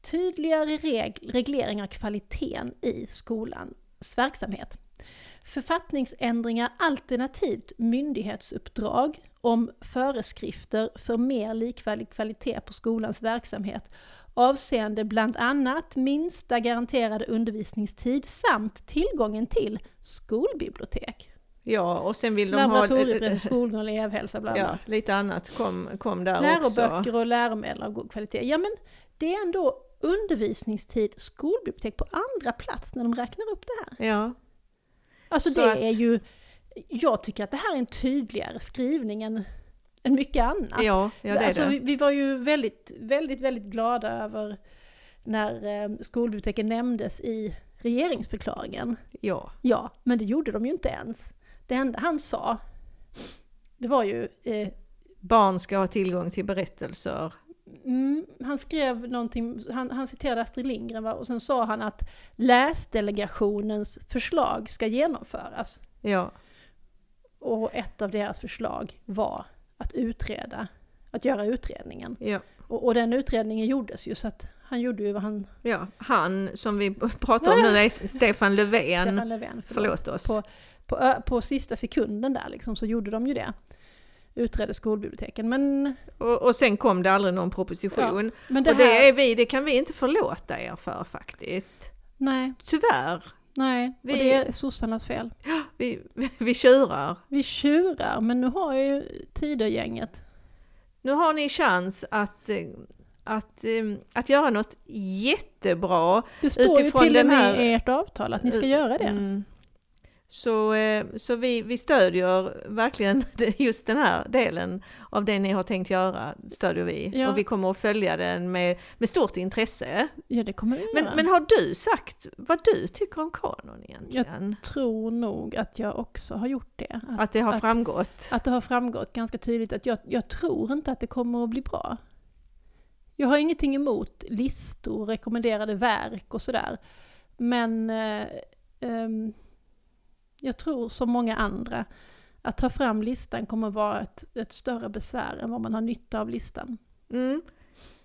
tydligare reg- reglering av kvaliteten i skolans verksamhet. Författningsändringar alternativt myndighetsuppdrag om föreskrifter för mer likvärdig kvalitet på skolans verksamhet avseende bland annat minsta garanterade undervisningstid samt tillgången till skolbibliotek. Ja, och sen vill de ha... Laboratoriebredd, skolgång, elevhälsa, bla bla. Ja, lite annat kom, kom där Läroböcker också. och läromedel av god kvalitet. Ja men det är ändå undervisningstid, skolbibliotek på andra plats när de räknar upp det här. Ja, Alltså Så det att- är ju, jag tycker att det här är en tydligare skrivning än, än mycket annat. ja, ja det är alltså, det. Vi, vi var ju väldigt, väldigt, väldigt glada över när eh, skolbiblioteken nämndes i regeringsförklaringen. Ja, Ja, men det gjorde de ju inte ens. Det enda han sa, det var ju eh, barn ska ha tillgång till berättelser. Mm, han skrev någonting, han, han citerade Astrid Lindgren va? och sen sa han att läsdelegationens förslag ska genomföras. Ja, Och ett av deras förslag var att utreda, att göra utredningen. ja. Och, och den utredningen gjordes ju så att han gjorde ju vad han, Ja, han som vi pratar om nu är [laughs] Stefan Löfven. Stefan Löfven, förlåt, Förlåt oss. På, på, på sista sekunden där liksom så gjorde de ju det. Utredde skolbiblioteken. Men, Och, och sen kom det aldrig någon proposition. men det och här... det, är vi, det kan vi inte förlåta er för faktiskt. Nej, Tyvärr. nej. Vi- Och det är sossarnas fel. Vi, [laughs] vi tjurar. Vi tjurar, men nu har ju Tidögänget Nu har ni chans att, eh, att, eh, att göra något jättebra. Det står Utifrån ju till och med i ert avtal att ni ska göra det. Mm. Så, eh, så vi, vi stödjer verkligen [laughs] just den här delen av det ni har tänkt göra, stödjer vi. Ja. Och vi kommer att följa den med, med stort intresse. Ja, det kommer vi Men, göra. men har du sagt vad du tycker om kanon egentligen? tror nog att jag också har gjort det. Att, Att det har framgått? att det har framgått ganska tydligt att jag, jag tror inte att det kommer att bli bra. Jag har ingenting emot listor, rekommenderade verk och sådär. Men eh, ehm, jag tror som många andra att ta fram listan kommer vara ett, ett större besvär än vad man har nytta av listan. Mm.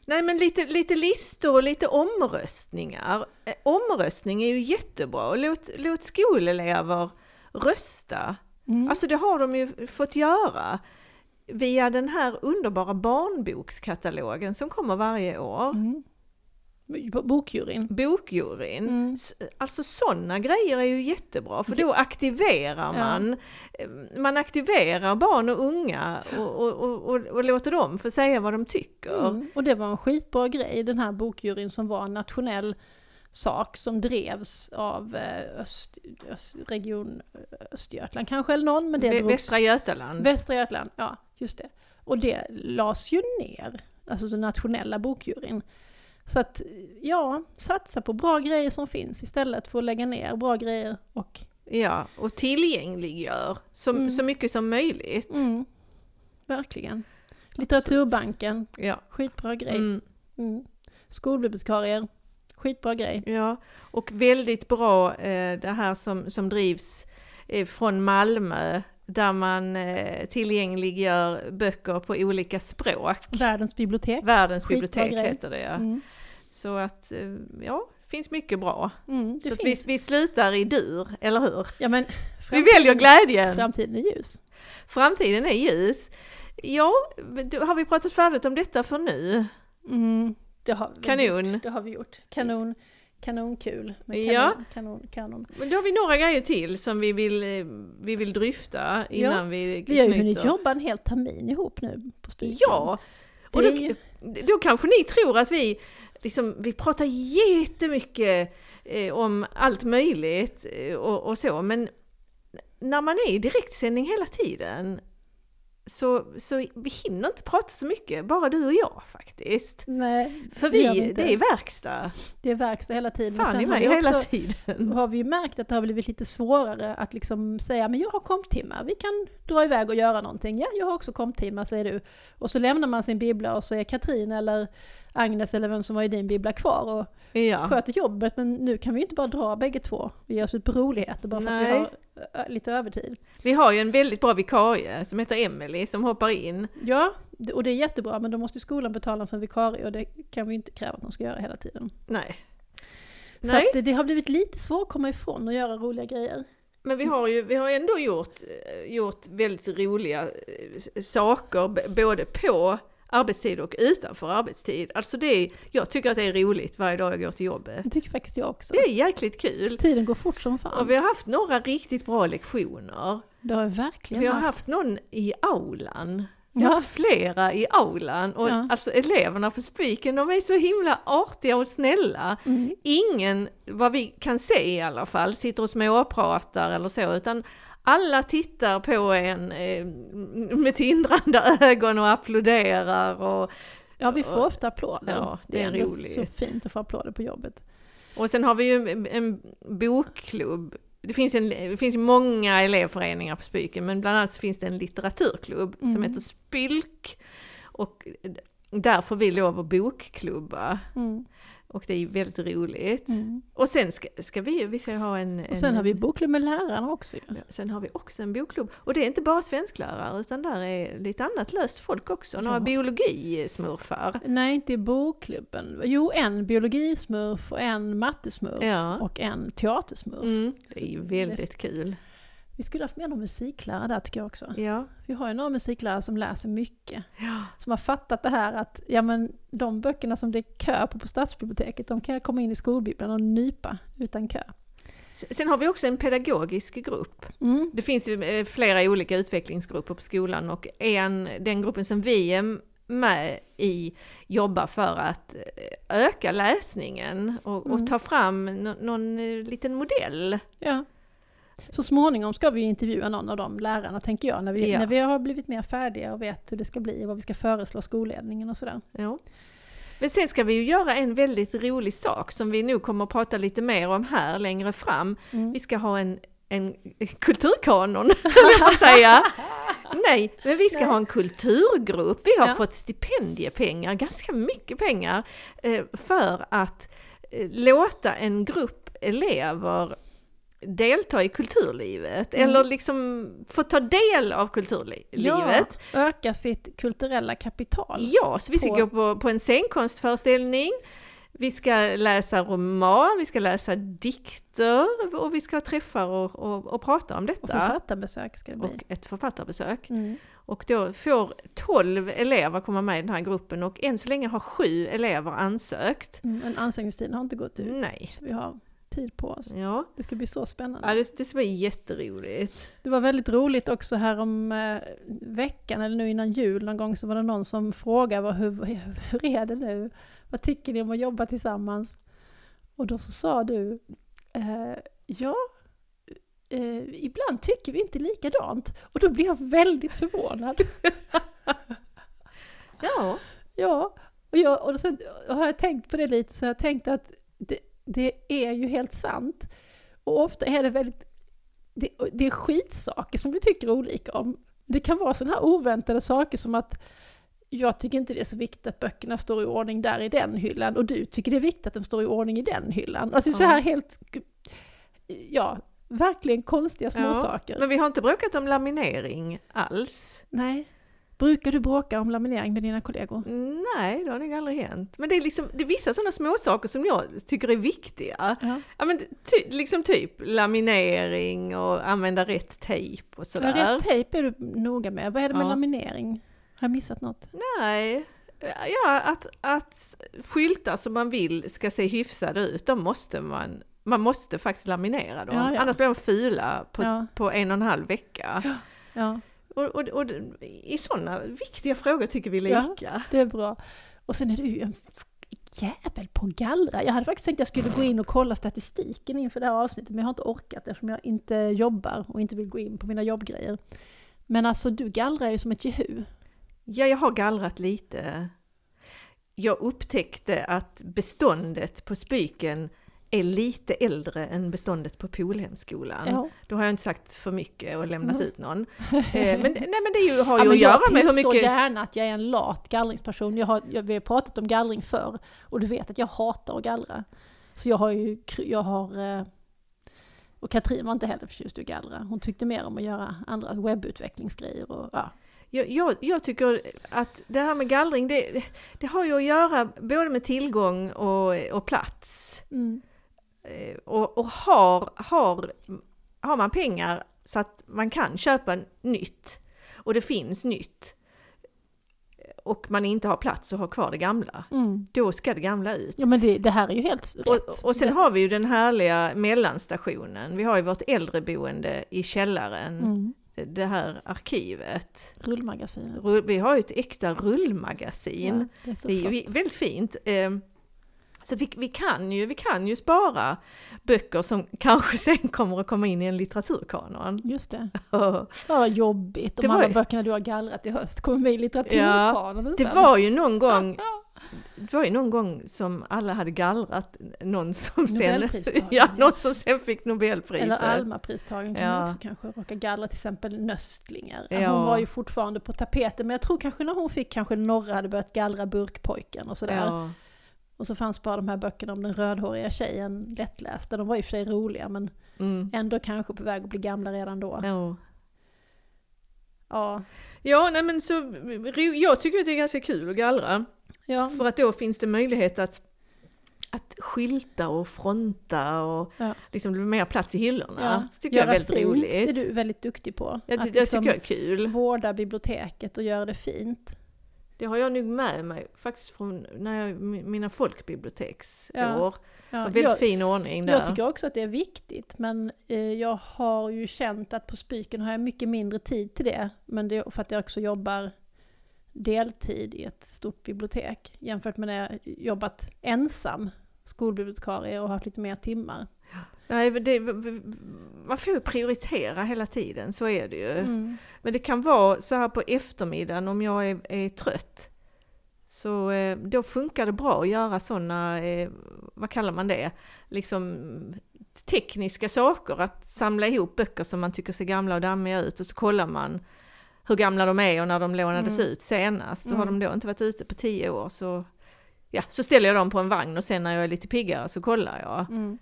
Nej men lite, lite listor och lite omröstningar. Eh, Omröstning är ju jättebra. Låt, låt skolelever rösta. Mm. Alltså det har de ju fått göra via den här underbara barnbokskatalogen som kommer varje år. Mm. Bokjuryn. Bokjuryn. Mm. Alltså sådana grejer är ju jättebra för då aktiverar Ja. man eh, Man aktiverar barn och unga och, och, och, och, låter dem få säga vad de tycker. Mm. Och det var en skitbra grej, den här bokjuryn som var en nationell sak som drevs av eh, Öst, Öst, Region Östergötland kanske eller någon, men det Vä-. Västra Götaland. Västra Götaland, ja just det. Och det lades ju ner, alltså den nationella bokjuryn. Så att, ja, satsa på bra grejer som finns istället för att lägga ner bra grejer och... Ja, och tillgängliggör så, Mm. så mycket som möjligt. Mm, verkligen. Litteraturbanken, Ja. skitbra grej. Mm. Mm. Skolbibliotekarier, skitbra grej. ja, och väldigt bra eh, det här som, som drivs eh, från Malmö där man eh, tillgängliggör böcker på olika språk. Världens bibliotek. Världens bibliotek heter det ja. Mm. Så att, eh, ja, finns mycket bra. Mm, det Så vi, vi slutar i dur, eller hur? Ja, men [laughs] Vi väljer glädjen! Framtiden är ljus. Framtiden är ljus. Ja, har vi pratat färdigt om detta för nu? Mm, det har vi Kanon. Gjort. Det har vi gjort. Kanon. Kanonkul. Men Ja. kanon, kanon, kanon. Men då har vi några grejer till som vi vill, eh, vi vill dryfta innan vi Vi har ju knyter. hunnit jobba en hel termin ihop nu på Spikman. Ja! det Och då, ju, då kanske ni tror att vi, liksom, vi pratar jättemycket eh, om allt möjligt eh, och, och så, men när man är i direktsändning hela tiden så, så vi hinner inte prata så mycket, bara du och jag faktiskt. Nej, För vi, det är verkstad. det är verkstad hela tiden. Fan i mig hela också- tiden. har vi ju märkt att det har blivit lite svårare att liksom säga men jag har komptimmar, vi kan dra iväg och göra någonting. Ja, jag har också komptimmar säger du. Och så lämnar man sin bibbla och så är Katrin eller Agnes eller vem som var i din bibbla kvar och Ja. sköter jobbet. Men nu kan vi inte bara dra bägge två och ge oss ut på roligheter bara för att vi har ö, lite övertid. Vi har ju en väldigt bra vikarie som heter Emily som hoppar in. Ja, och det är jättebra men då måste skolan betala för en vikarie och det kan vi inte kräva att de ska göra hela tiden. Nej. Så Nej. att det, har blivit lite svårt att komma ifrån och göra roliga grejer. Men vi har ju vi har ändå gjort, eh, gjort väldigt roliga eh, saker både på arbetstid och utanför arbetstid. Alltså det jag tycker att det är roligt varje dag jag går till jobbet. Det tycker faktiskt jag också. Det är jäkligt kul. Tiden går fort som fan. Och vi har haft några riktigt bra lektioner. Det har jag verkligen Vi har haft. haft någon i aulan. Vi har Ja. haft flera i aulan och Ja. alltså eleverna på Spiken de är så himla artiga och snälla. Mm. Ingen, vad vi kan se i alla fall, sitter och småpratar eller så utan alla tittar på en eh, med tindrande [laughs] ögon och applåderar och, Ja, vi får ofta applåder. Ja, det är ändå roligt. så fint att få applåder på jobbet. och sen har vi ju en, bokklubb. Det finns, en, det finns många elevföreningar på Spiken men bland annat så finns det en litteraturklubb som Mm. heter Spylk och där får vi lov att bokklubba Mm. Och det är väldigt roligt. Mm. Och sen ska, ska vi, vi ska ha en... Och sen en, har vi bokklubb med lärarna också. Ja, Sen har vi också en bokklubb. Och det är inte bara svensklärare utan där är lite annat löst folk också. Några Ja. biologismurfar. Nej, inte i bokklubben. Jo, en biologismurf och en mattesmurf Ja. och en teatersmurf. Mm, det är ju väldigt kul. Vi skulle haft med någon musiklärare där tycker jag också. Ja. Vi har ju några musiklärare som läser mycket. ja. Som har fattat det här att ja, men de böckerna som det är kö på på stadsbiblioteket, de kan jag komma in i skolbibblan och nypa utan kö. Sen har vi också en pedagogisk grupp. Mm. Det finns ju eh, flera olika utvecklingsgrupper på skolan och en, den gruppen som vi är med i jobbar för att eh, öka läsningen och, och Mm. ta fram nå- någon eh, liten modell. Ja. Så småningom ska vi intervjua någon av de lärarna tänker jag, när vi, Ja. när vi har blivit mer färdiga och vet hur det ska bli och vad vi ska föreslå skolledningen och sådär. Ja. Men sen ska vi ju göra en väldigt rolig sak som vi nog kommer att prata lite mer om här längre fram. Mm. Vi ska ha en, en kulturkanon, [laughs] höll jag säga. Nej, men vi ska Nej. ha en kulturgrupp. Vi har Ja. fått stipendiepengar, ganska mycket pengar, eh, för att eh, låta en grupp elever delta i kulturlivet, Mm. eller liksom få ta del av kulturlivet. Ja, öka sitt kulturella kapital. Ja, så vi ska på- gå på, på en scenkonstföreställning, vi ska läsa roman, vi ska läsa dikter och vi ska ha träffar och, och, och prata om Och detta. författarbesök ska det bli. Och ett författarbesök. Mm. Och då får 12 elever komma med i den här gruppen och än så länge har sju elever ansökt. Mm. Men ansökningstiden har inte gått ut. Nej. Så vi har tid på oss. Ja, Det ska bli så spännande. ja det, det ska bli jätteroligt. Det var väldigt roligt också här om eh, veckan, eller nu innan jul någon gång, så var det någon som frågade vad, hur, hur är det nu? Vad tycker ni om att jobba tillsammans? Och då så sa du, eh, ja, eh, ibland tycker vi inte likadant. Och då blev jag väldigt förvånad. [laughs] Ja, Ja, och, jag, och sen har jag tänkt på det lite, så jag har tänkt att det, det är ju helt sant. Och ofta är det väldigt, det, det är skitsaker som vi tycker olika om. Det kan vara sådana här oväntade saker som att jag tycker inte det är så viktigt att böckerna står i ordning där i den hyllan och du tycker det är viktigt att de står i ordning i den hyllan. Alltså så Ja. här helt, ja, verkligen konstiga små Ja, saker. men vi har inte bråkat om laminering alls. Nej. Brukar du bråka om laminering med dina kollegor? Nej, det har nog aldrig hänt. Men det är, liksom, det är vissa sådana små saker som jag tycker är viktiga. Ja. Ja, men ty, liksom typ laminering och använda rätt tejp och Ja, sådär. rätt tejp är du noga med. Vad är det med Ja. laminering? Har jag missat något? Nej, ja, att, att skyltar som man vill ska se hyfsade ut, då måste man, man måste faktiskt laminera dem. Ja, ja. Annars blir de fula på, Ja. på en och en halv vecka. Ja, Och, och, och i sådana viktiga frågor tycker vi Ja. lika. det är bra. Och sen är du ju en jävel på att gallra. Jag hade faktiskt tänkt att jag skulle gå in och kolla statistiken inför det här avsnittet, men jag har inte orkat eftersom jag inte jobbar och inte vill gå in på mina jobbgrejer. Men alltså du gallrar ju som ett jehu. Ja, jag har gallrat lite. Jag upptäckte att beståndet på Spyken är lite äldre än beståndet på Polhemskolan. Ja. Då har jag inte sagt för mycket och lämnat ut någon. [laughs] Eh, men, nej, men det ju, har Ja, ju men att göra jag med hur mycket... gärna att jag är en lat gallringsperson. Jag har, jag, vi har pratat om gallring förr och du vet att jag hatar att gallra. Så jag har ju, jag har... eh, Och Katrin var inte heller förtjust i att gallra. Hon tyckte mer om att göra andra webbutvecklingsgrejer och ja. Jag, jag, jag tycker att det här med gallring, det, det har ju att göra både med tillgång och, och plats. Mm. Eh, Och, och har, har, har man pengar så att man kan köpa nytt och det finns nytt och man inte har plats att ha kvar det gamla, Mm. då ska det gamla ut. Ja men det, det här är ju helt rätt. Och, och sen det, har vi ju den härliga mellanstationen. Vi har ju vårt äldreboende i källaren, mm. det- här arkivet. Rullmagasinet. Rull- Vi har ju ett äkta rullmagasin. Ja, det är Det är väldigt fint. Så vi, vi, kan ju, vi kan ju spara böcker som [laughs] kanske sen kommer att komma in i en litteraturkanon. Just det. [laughs] Ja, vad jobbigt Det om var alla ju- böckerna du har gallrat i höst kommer med i litteraturkanonen Det sen. var ju någon [laughs] gång det var ju någon gång som alla hade gallrat någon som sen, ja, ja. någon som sen fick Nobelpriset. Eller Alma-pristagaren kan man Ja. också kanske råka gallra, till exempel Nöstlinger. Ja. Hon var ju fortfarande på tapeten, men jag tror kanske när hon fick, kanske några hade börjat gallra Burkpojken och sådär. Ja. Och så fanns bara de här böckerna om den rödhåriga tjejen lättlästa. De var i och för sig roliga, men Mm. ändå kanske på väg att bli gamla redan då. Ja. Ja, ja, nej men så, jag tycker att det är ganska kul att gallra. ja. För att då finns det möjlighet att, att skylta och fronta och Ja. liksom det blir mer plats i hyllorna. ja. Det tycker jag är Göra väldigt fint roligt. är du väldigt duktig på. jag, Att jag liksom tycker jag är kul. vårda biblioteket och göra det fint. Det har jag nog med mig faktiskt från när jag, mina folkbiblioteksår. Ja. Ja, väldigt jag, fin ordning där. jag tycker också att det är viktigt, men eh, jag har ju känt att på Spyken har jag mycket mindre tid till det. Men det är för att jag också jobbar deltid i ett stort bibliotek jämfört med när jag jobbat ensam skolbibliotekarie och haft lite mer timmar. Nej, det, man får ju prioritera hela tiden, så är det ju. Mm. Men det kan vara så här på eftermiddagen om jag är, är trött. Så eh, då funkar det bra att göra sådana, eh, vad kallar man det, liksom tekniska saker. Att samla ihop böcker som man tycker ser gamla och dammiga ut och så kollar man hur gamla de är och när de lånades Mm. ut senast. Och har Mm. de då inte varit ute på tio år så, ja, så ställer jag dem på en vagn och sen när jag är lite piggare så kollar jag. Mm.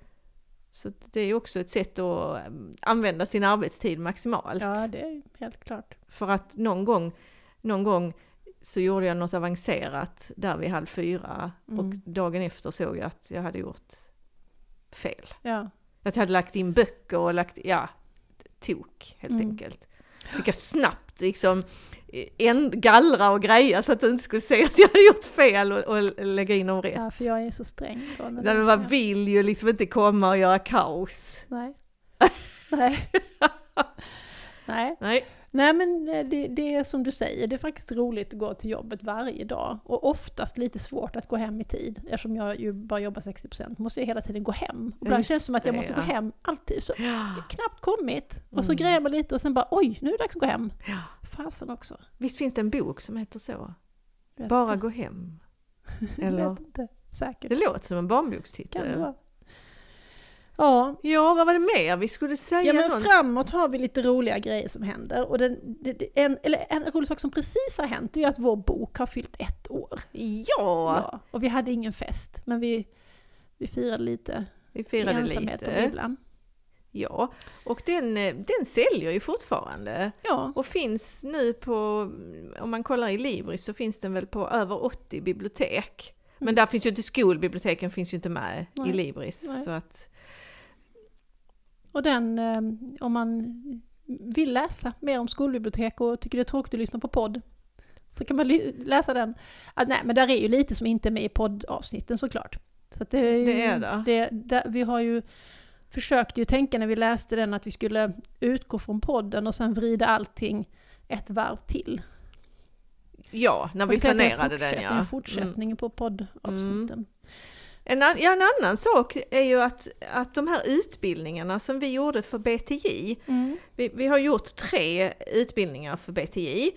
Så det är också ett sätt att eh, använda sin arbetstid maximalt. Ja, det är helt klart. För att någon gång, någon gång så gjorde jag något avancerat där vid halv fyra och Mm. dagen efter såg jag att jag hade gjort fel. Ja. Att jag hade lagt in böcker och lagt, ja, tok helt Mm. enkelt. Fick jag snabbt liksom en, gallra och greja så att du inte skulle se att jag hade gjort fel och, och lägga in dem rätt. ja, för jag är så sträng Nej, men man vill ju liksom inte komma och göra kaos. Nej. [laughs] [laughs] Nej. Nej. Nej. Nej men eh, det, det är som du säger, det är faktiskt roligt att gå till jobbet varje dag. Och oftast lite svårt att gå hem i tid. Eftersom jag ju bara jobbar 60% måste jag hela tiden gå hem. Och ibland känns det som att jag måste ja. gå hem alltid. Så Ja. knappt kommit. Och så Mm. grejer man lite och sen bara oj, nu är det dags att gå hem. Ja. Fasen också. Visst finns det en bok som heter så? Vet Bara inte. gå hem? [laughs] Eller? vet inte. Säkert. Det låter som en Kan det barnbokstitel. vara. Ja, Ja, vad var det mer vi skulle säga? Ja men någon- framåt har vi lite roliga grejer som händer. Och den, en, eller en rolig sak som precis har hänt är att vår bok har fyllt ett år. Ja, Ja, och vi hade ingen fest, men vi, vi firade lite vi i firade ensamhet och lite. bibblan. Ja, och den, den säljer ju fortfarande. Ja, Och finns nu på, om man kollar i Libris så finns den väl på över 80 bibliotek. Men där finns ju inte skolbiblioteken finns ju inte med i Nej. Libris. Nej. Så att, och den, eh, om man vill läsa mer om skolbibliotek och tycker det är tråkigt att lyssna på podd, så kan man läsa den. Ah, nej, men där är ju lite som inte är med i poddavsnitten såklart. Så att det, är ju, Det är det. det där, vi har ju försökt ju tänka när vi läste den att vi skulle utgå från podden och sen vrida allting ett varv till. Ja, när vi att planerade det är den en ja. fortsätt- Mm. En fortsättning på poddavsnitten. En, an, ja, en annan sak är ju att, att de här utbildningarna som vi gjorde för BTI, Mm. vi, vi har gjort tre utbildningar för BTI,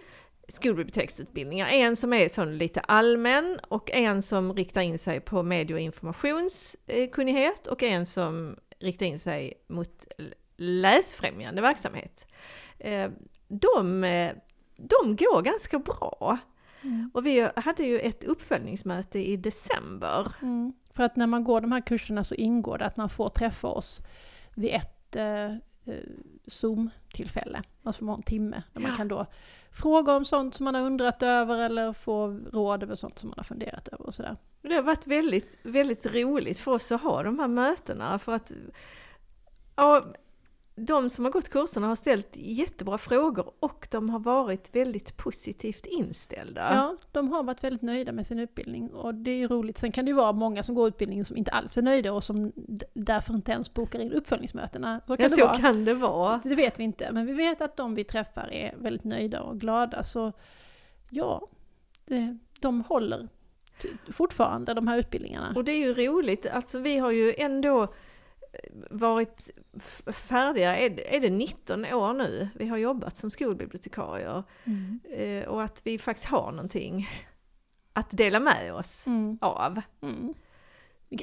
skolbiblioteksutbildningar. En som är sån lite allmän och en som riktar in sig på medie och informationskunnighet och en som riktar in sig mot läsfrämjande verksamhet. Eh, De, eh, de går ganska bra. Mm. Och vi hade ju ett uppföljningsmöte i december. Mm. För att när man går de här kurserna så ingår det att man får träffa oss vid ett eh, eh, Zoom-tillfälle, alltså en timme, där man Ja. kan då fråga om sånt som man har undrat över eller få råd över sånt som man har funderat över och sådär. Det har varit väldigt, väldigt roligt för oss att ha de här mötena för att ja, de som har gått kurserna har ställt jättebra frågor och de har varit väldigt positivt inställda. Ja, de har varit väldigt nöjda med sin utbildning och det är ju roligt. Sen kan det ju vara många som går utbildningen som inte alls är nöjda och som därför inte ens bokar in uppföljningsmötena. Så kan Ja, det så vara. kan det vara. Det vet vi inte, men vi vet att de vi träffar är väldigt nöjda och glada. Så ja, det, de håller fortfarande de här utbildningarna. Och det är ju roligt, alltså vi har ju ändå varit färdiga, är det, är det 19 år nu vi har jobbat som skolbibliotekarier Mm. eh, och att vi faktiskt har någonting att dela med oss Mm. av. Mm.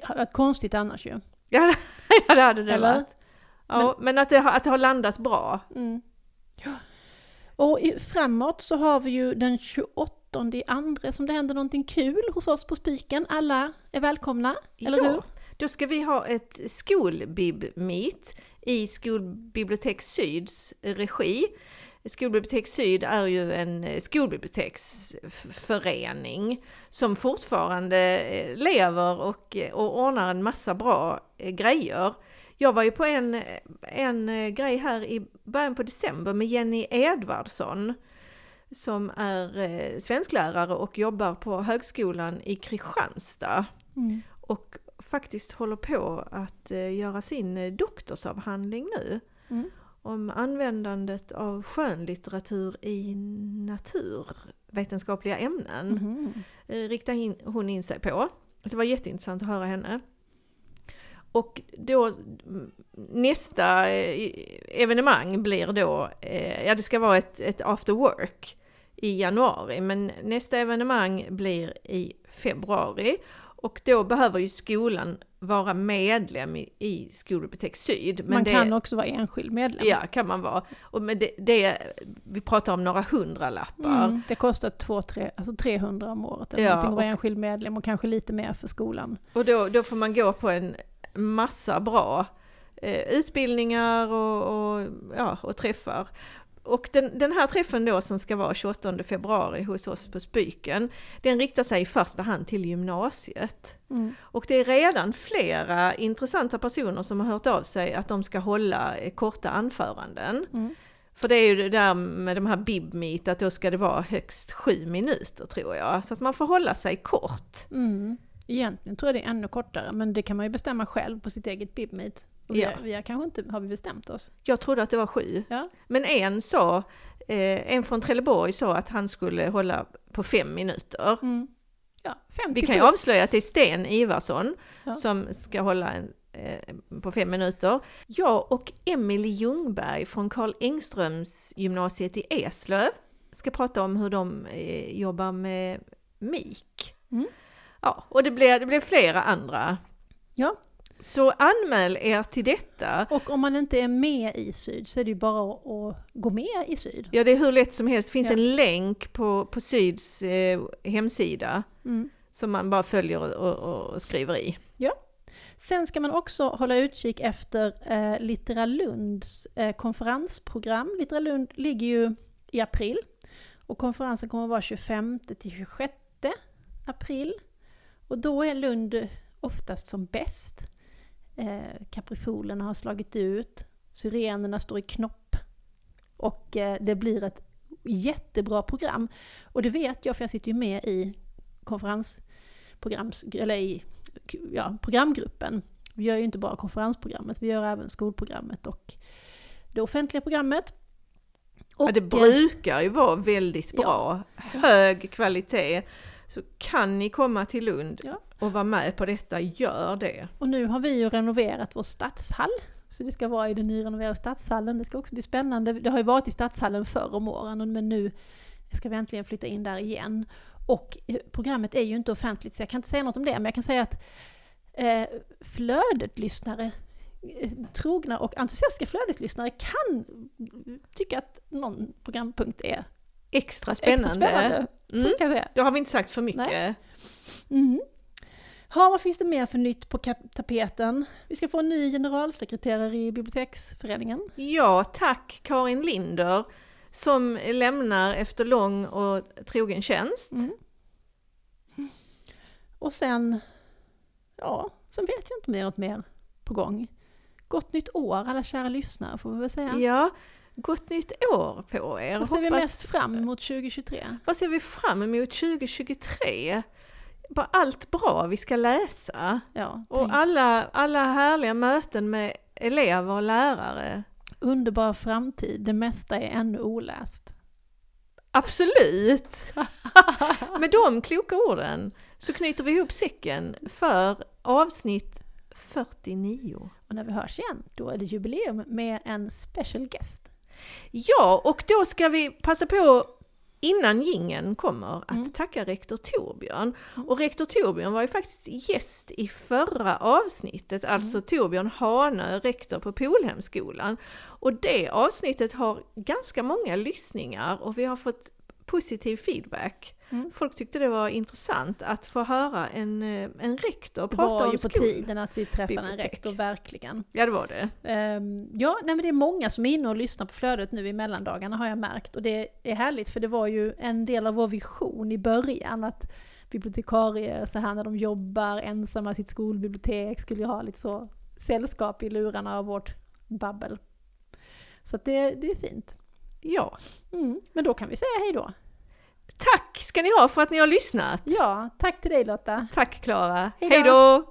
Varit konstigt annars ju. [laughs] Ja, det hade det Eller? varit. Ja, men, att, det har, att det har landat bra. Mm. Ja. Och i, framåt så har vi ju den 28 i andra som det händer någonting kul hos oss på Spiken. Alla är välkomna, eller ja, hur? Då ska vi ha ett skolbib-meet i Skolbibliotek Syds regi. Skolbibliotek Syd är ju en skolbiblioteksförening som fortfarande eh, lever och, och ordnar en massa bra eh, grejer. Jag var ju på en, en eh, grej här i början på december med Jenny Edvardsson som är eh, svensklärare och jobbar på Högskolan i Kristianstad Mm. och faktiskt håller på att eh, göra sin eh, doktorsavhandling nu Mm. om användandet av skönlitteratur i naturvetenskapliga ämnen. Eh, riktar in, hon in sig på. Det var jätteintressant att höra henne. Och då mm, nästa evenemang blir då, ja det ska vara ett, ett after work i januari, men nästa evenemang blir i februari. Och då behöver ju skolan vara medlem i, i Skolbibliotek Syd. Men Man det, kan också vara enskild medlem. Ja, kan man vara. Och men det, det, vi pratar om några hundralappar. Mm, det kostar två, tre, alltså 300 om året eller Ja, att vara enskild medlem och kanske lite mer för skolan. Och då, då får man gå på en massa bra eh, utbildningar och, och, ja, och träffar. Och den, den här träffen då som ska vara 28 februari hos oss på Spyken, den riktar sig i första hand till gymnasiet. Mm. Och det är redan flera intressanta personer som har hört av sig att de ska hålla eh, korta anföranden. Mm. För det är ju det där med de här bibmeet, att då ska det vara högst sju minuter tror jag. Så att man får hålla sig kort. Mm. Egentligen tror jag det är ännu kortare, men det kan man ju bestämma själv på sitt eget bibmeet. Och vi, Ja. har, vi har kanske inte, har vi bestämt oss? Jag trodde att det var sju. Ja. Men en sa, eh, en från Trelleborg sa att han skulle hålla på fem minuter. Mm. Ja, fem Vi kan ju avslöja att det är Sten Ivarsson Ja. som ska hålla en, eh, på fem minuter. Jag och Emelie Ljungberg från Karl Engströms gymnasiet i Eslöv ska prata om hur de eh, jobbar med MIK. Mm. Ja, och det blir, det blir flera andra. Ja. Så anmäl er till detta. Och om man inte är med i Syd så är det ju bara att, gå med i Syd. Ja, det är hur lätt som helst. Det finns Ja. en länk på, på Syds eh, hemsida Mm. som man bara följer och, och, skriver i. Sen ska man också hålla utkik efter eh, Littera Lunds eh, konferensprogram. Littera Lund ligger ju i april och konferensen kommer att vara 25 till 26 april. Och då är Lund oftast som bäst. Eh, kaprifolerna har slagit ut, syrenerna står i knopp och eh, det blir ett jättebra program. Och det vet jag för jag sitter ju med i konferensprograms, eller i ja, programgruppen. Vi gör ju inte bara konferensprogrammet, vi gör även skolprogrammet och det offentliga programmet. ja, Och, det eh, brukar ju vara väldigt Ja. bra, hög kvalitet. Så kan ni komma till Lund Ja. Och vara med på detta, gör det. Och nu har vi ju renoverat vår stadshall. Så det ska vara i den nyrenoverade stadshallen. Det ska också bli spännande. Det har ju varit i stadshallen förr om åren men nu ska vi äntligen flytta in där igen. Och eh, programmet är ju inte offentligt så jag kan inte säga något om det men jag kan säga att eh, flödet-lyssnare, eh, trogna och entusiastiska flödet-lyssnare kan tycka att någon programpunkt är Extra spännande. extra spännande. Så Mm. kan jag säga. Då har vi inte sagt för mycket. Mm. Ha, vad finns det mer för nytt på tapeten? Vi ska få en ny generalsekreterare i biblioteksföreningen. Ja, tack Karin Linder som lämnar efter lång och trogen tjänst. Mm. Och sen, ja, sen vet jag inte om det är något mer på gång. Gott nytt år alla kära lyssnare får vi väl säga. Ja, gott nytt år på er. Vad ser vi Hoppas- mest fram emot 2023? Vad ser vi fram emot 2023? Bara allt bra vi ska läsa. Ja, Och alla, alla härliga möten med elever och lärare. underbar framtid, det mesta är ännu oläst. Absolut! [laughs] Med de kloka orden så knyter vi ihop säcken för avsnitt 49. Och när vi hörs igen, då är det jubileum med en special guest. Ja, och då ska vi passa på innan gingen kommer att Mm. tacka rektor Torbjörn. Och rektor Torbjörn var ju faktiskt gäst i förra avsnittet, alltså Torbjörn Hanö, rektor på Polhemskolan. Och det avsnittet har ganska många lyssningar och vi har fått positiv feedback. Mm. Folk tyckte det var intressant att få höra en, eh, en rektor Det prata var om ju på skol. tiden att vi träffade en bibliotek. rektor, verkligen. Ja, det var det. Ehm, ja, nej men det är många som är inne och lyssnar på flödet nu i mellandagarna har jag märkt. Och det är härligt för det var ju en del av vår vision i början att bibliotekarier så här när de jobbar ensamma i sitt skolbibliotek skulle ju ha lite så sällskap i lurarna av vårt babbel. Så det, det är fint. Ja. Mm, men då kan vi säga hej då. Tack ska ni ha för att ni har lyssnat! Ja, tack till dig Lotta! Tack Klara! Hejdå. Hejdå.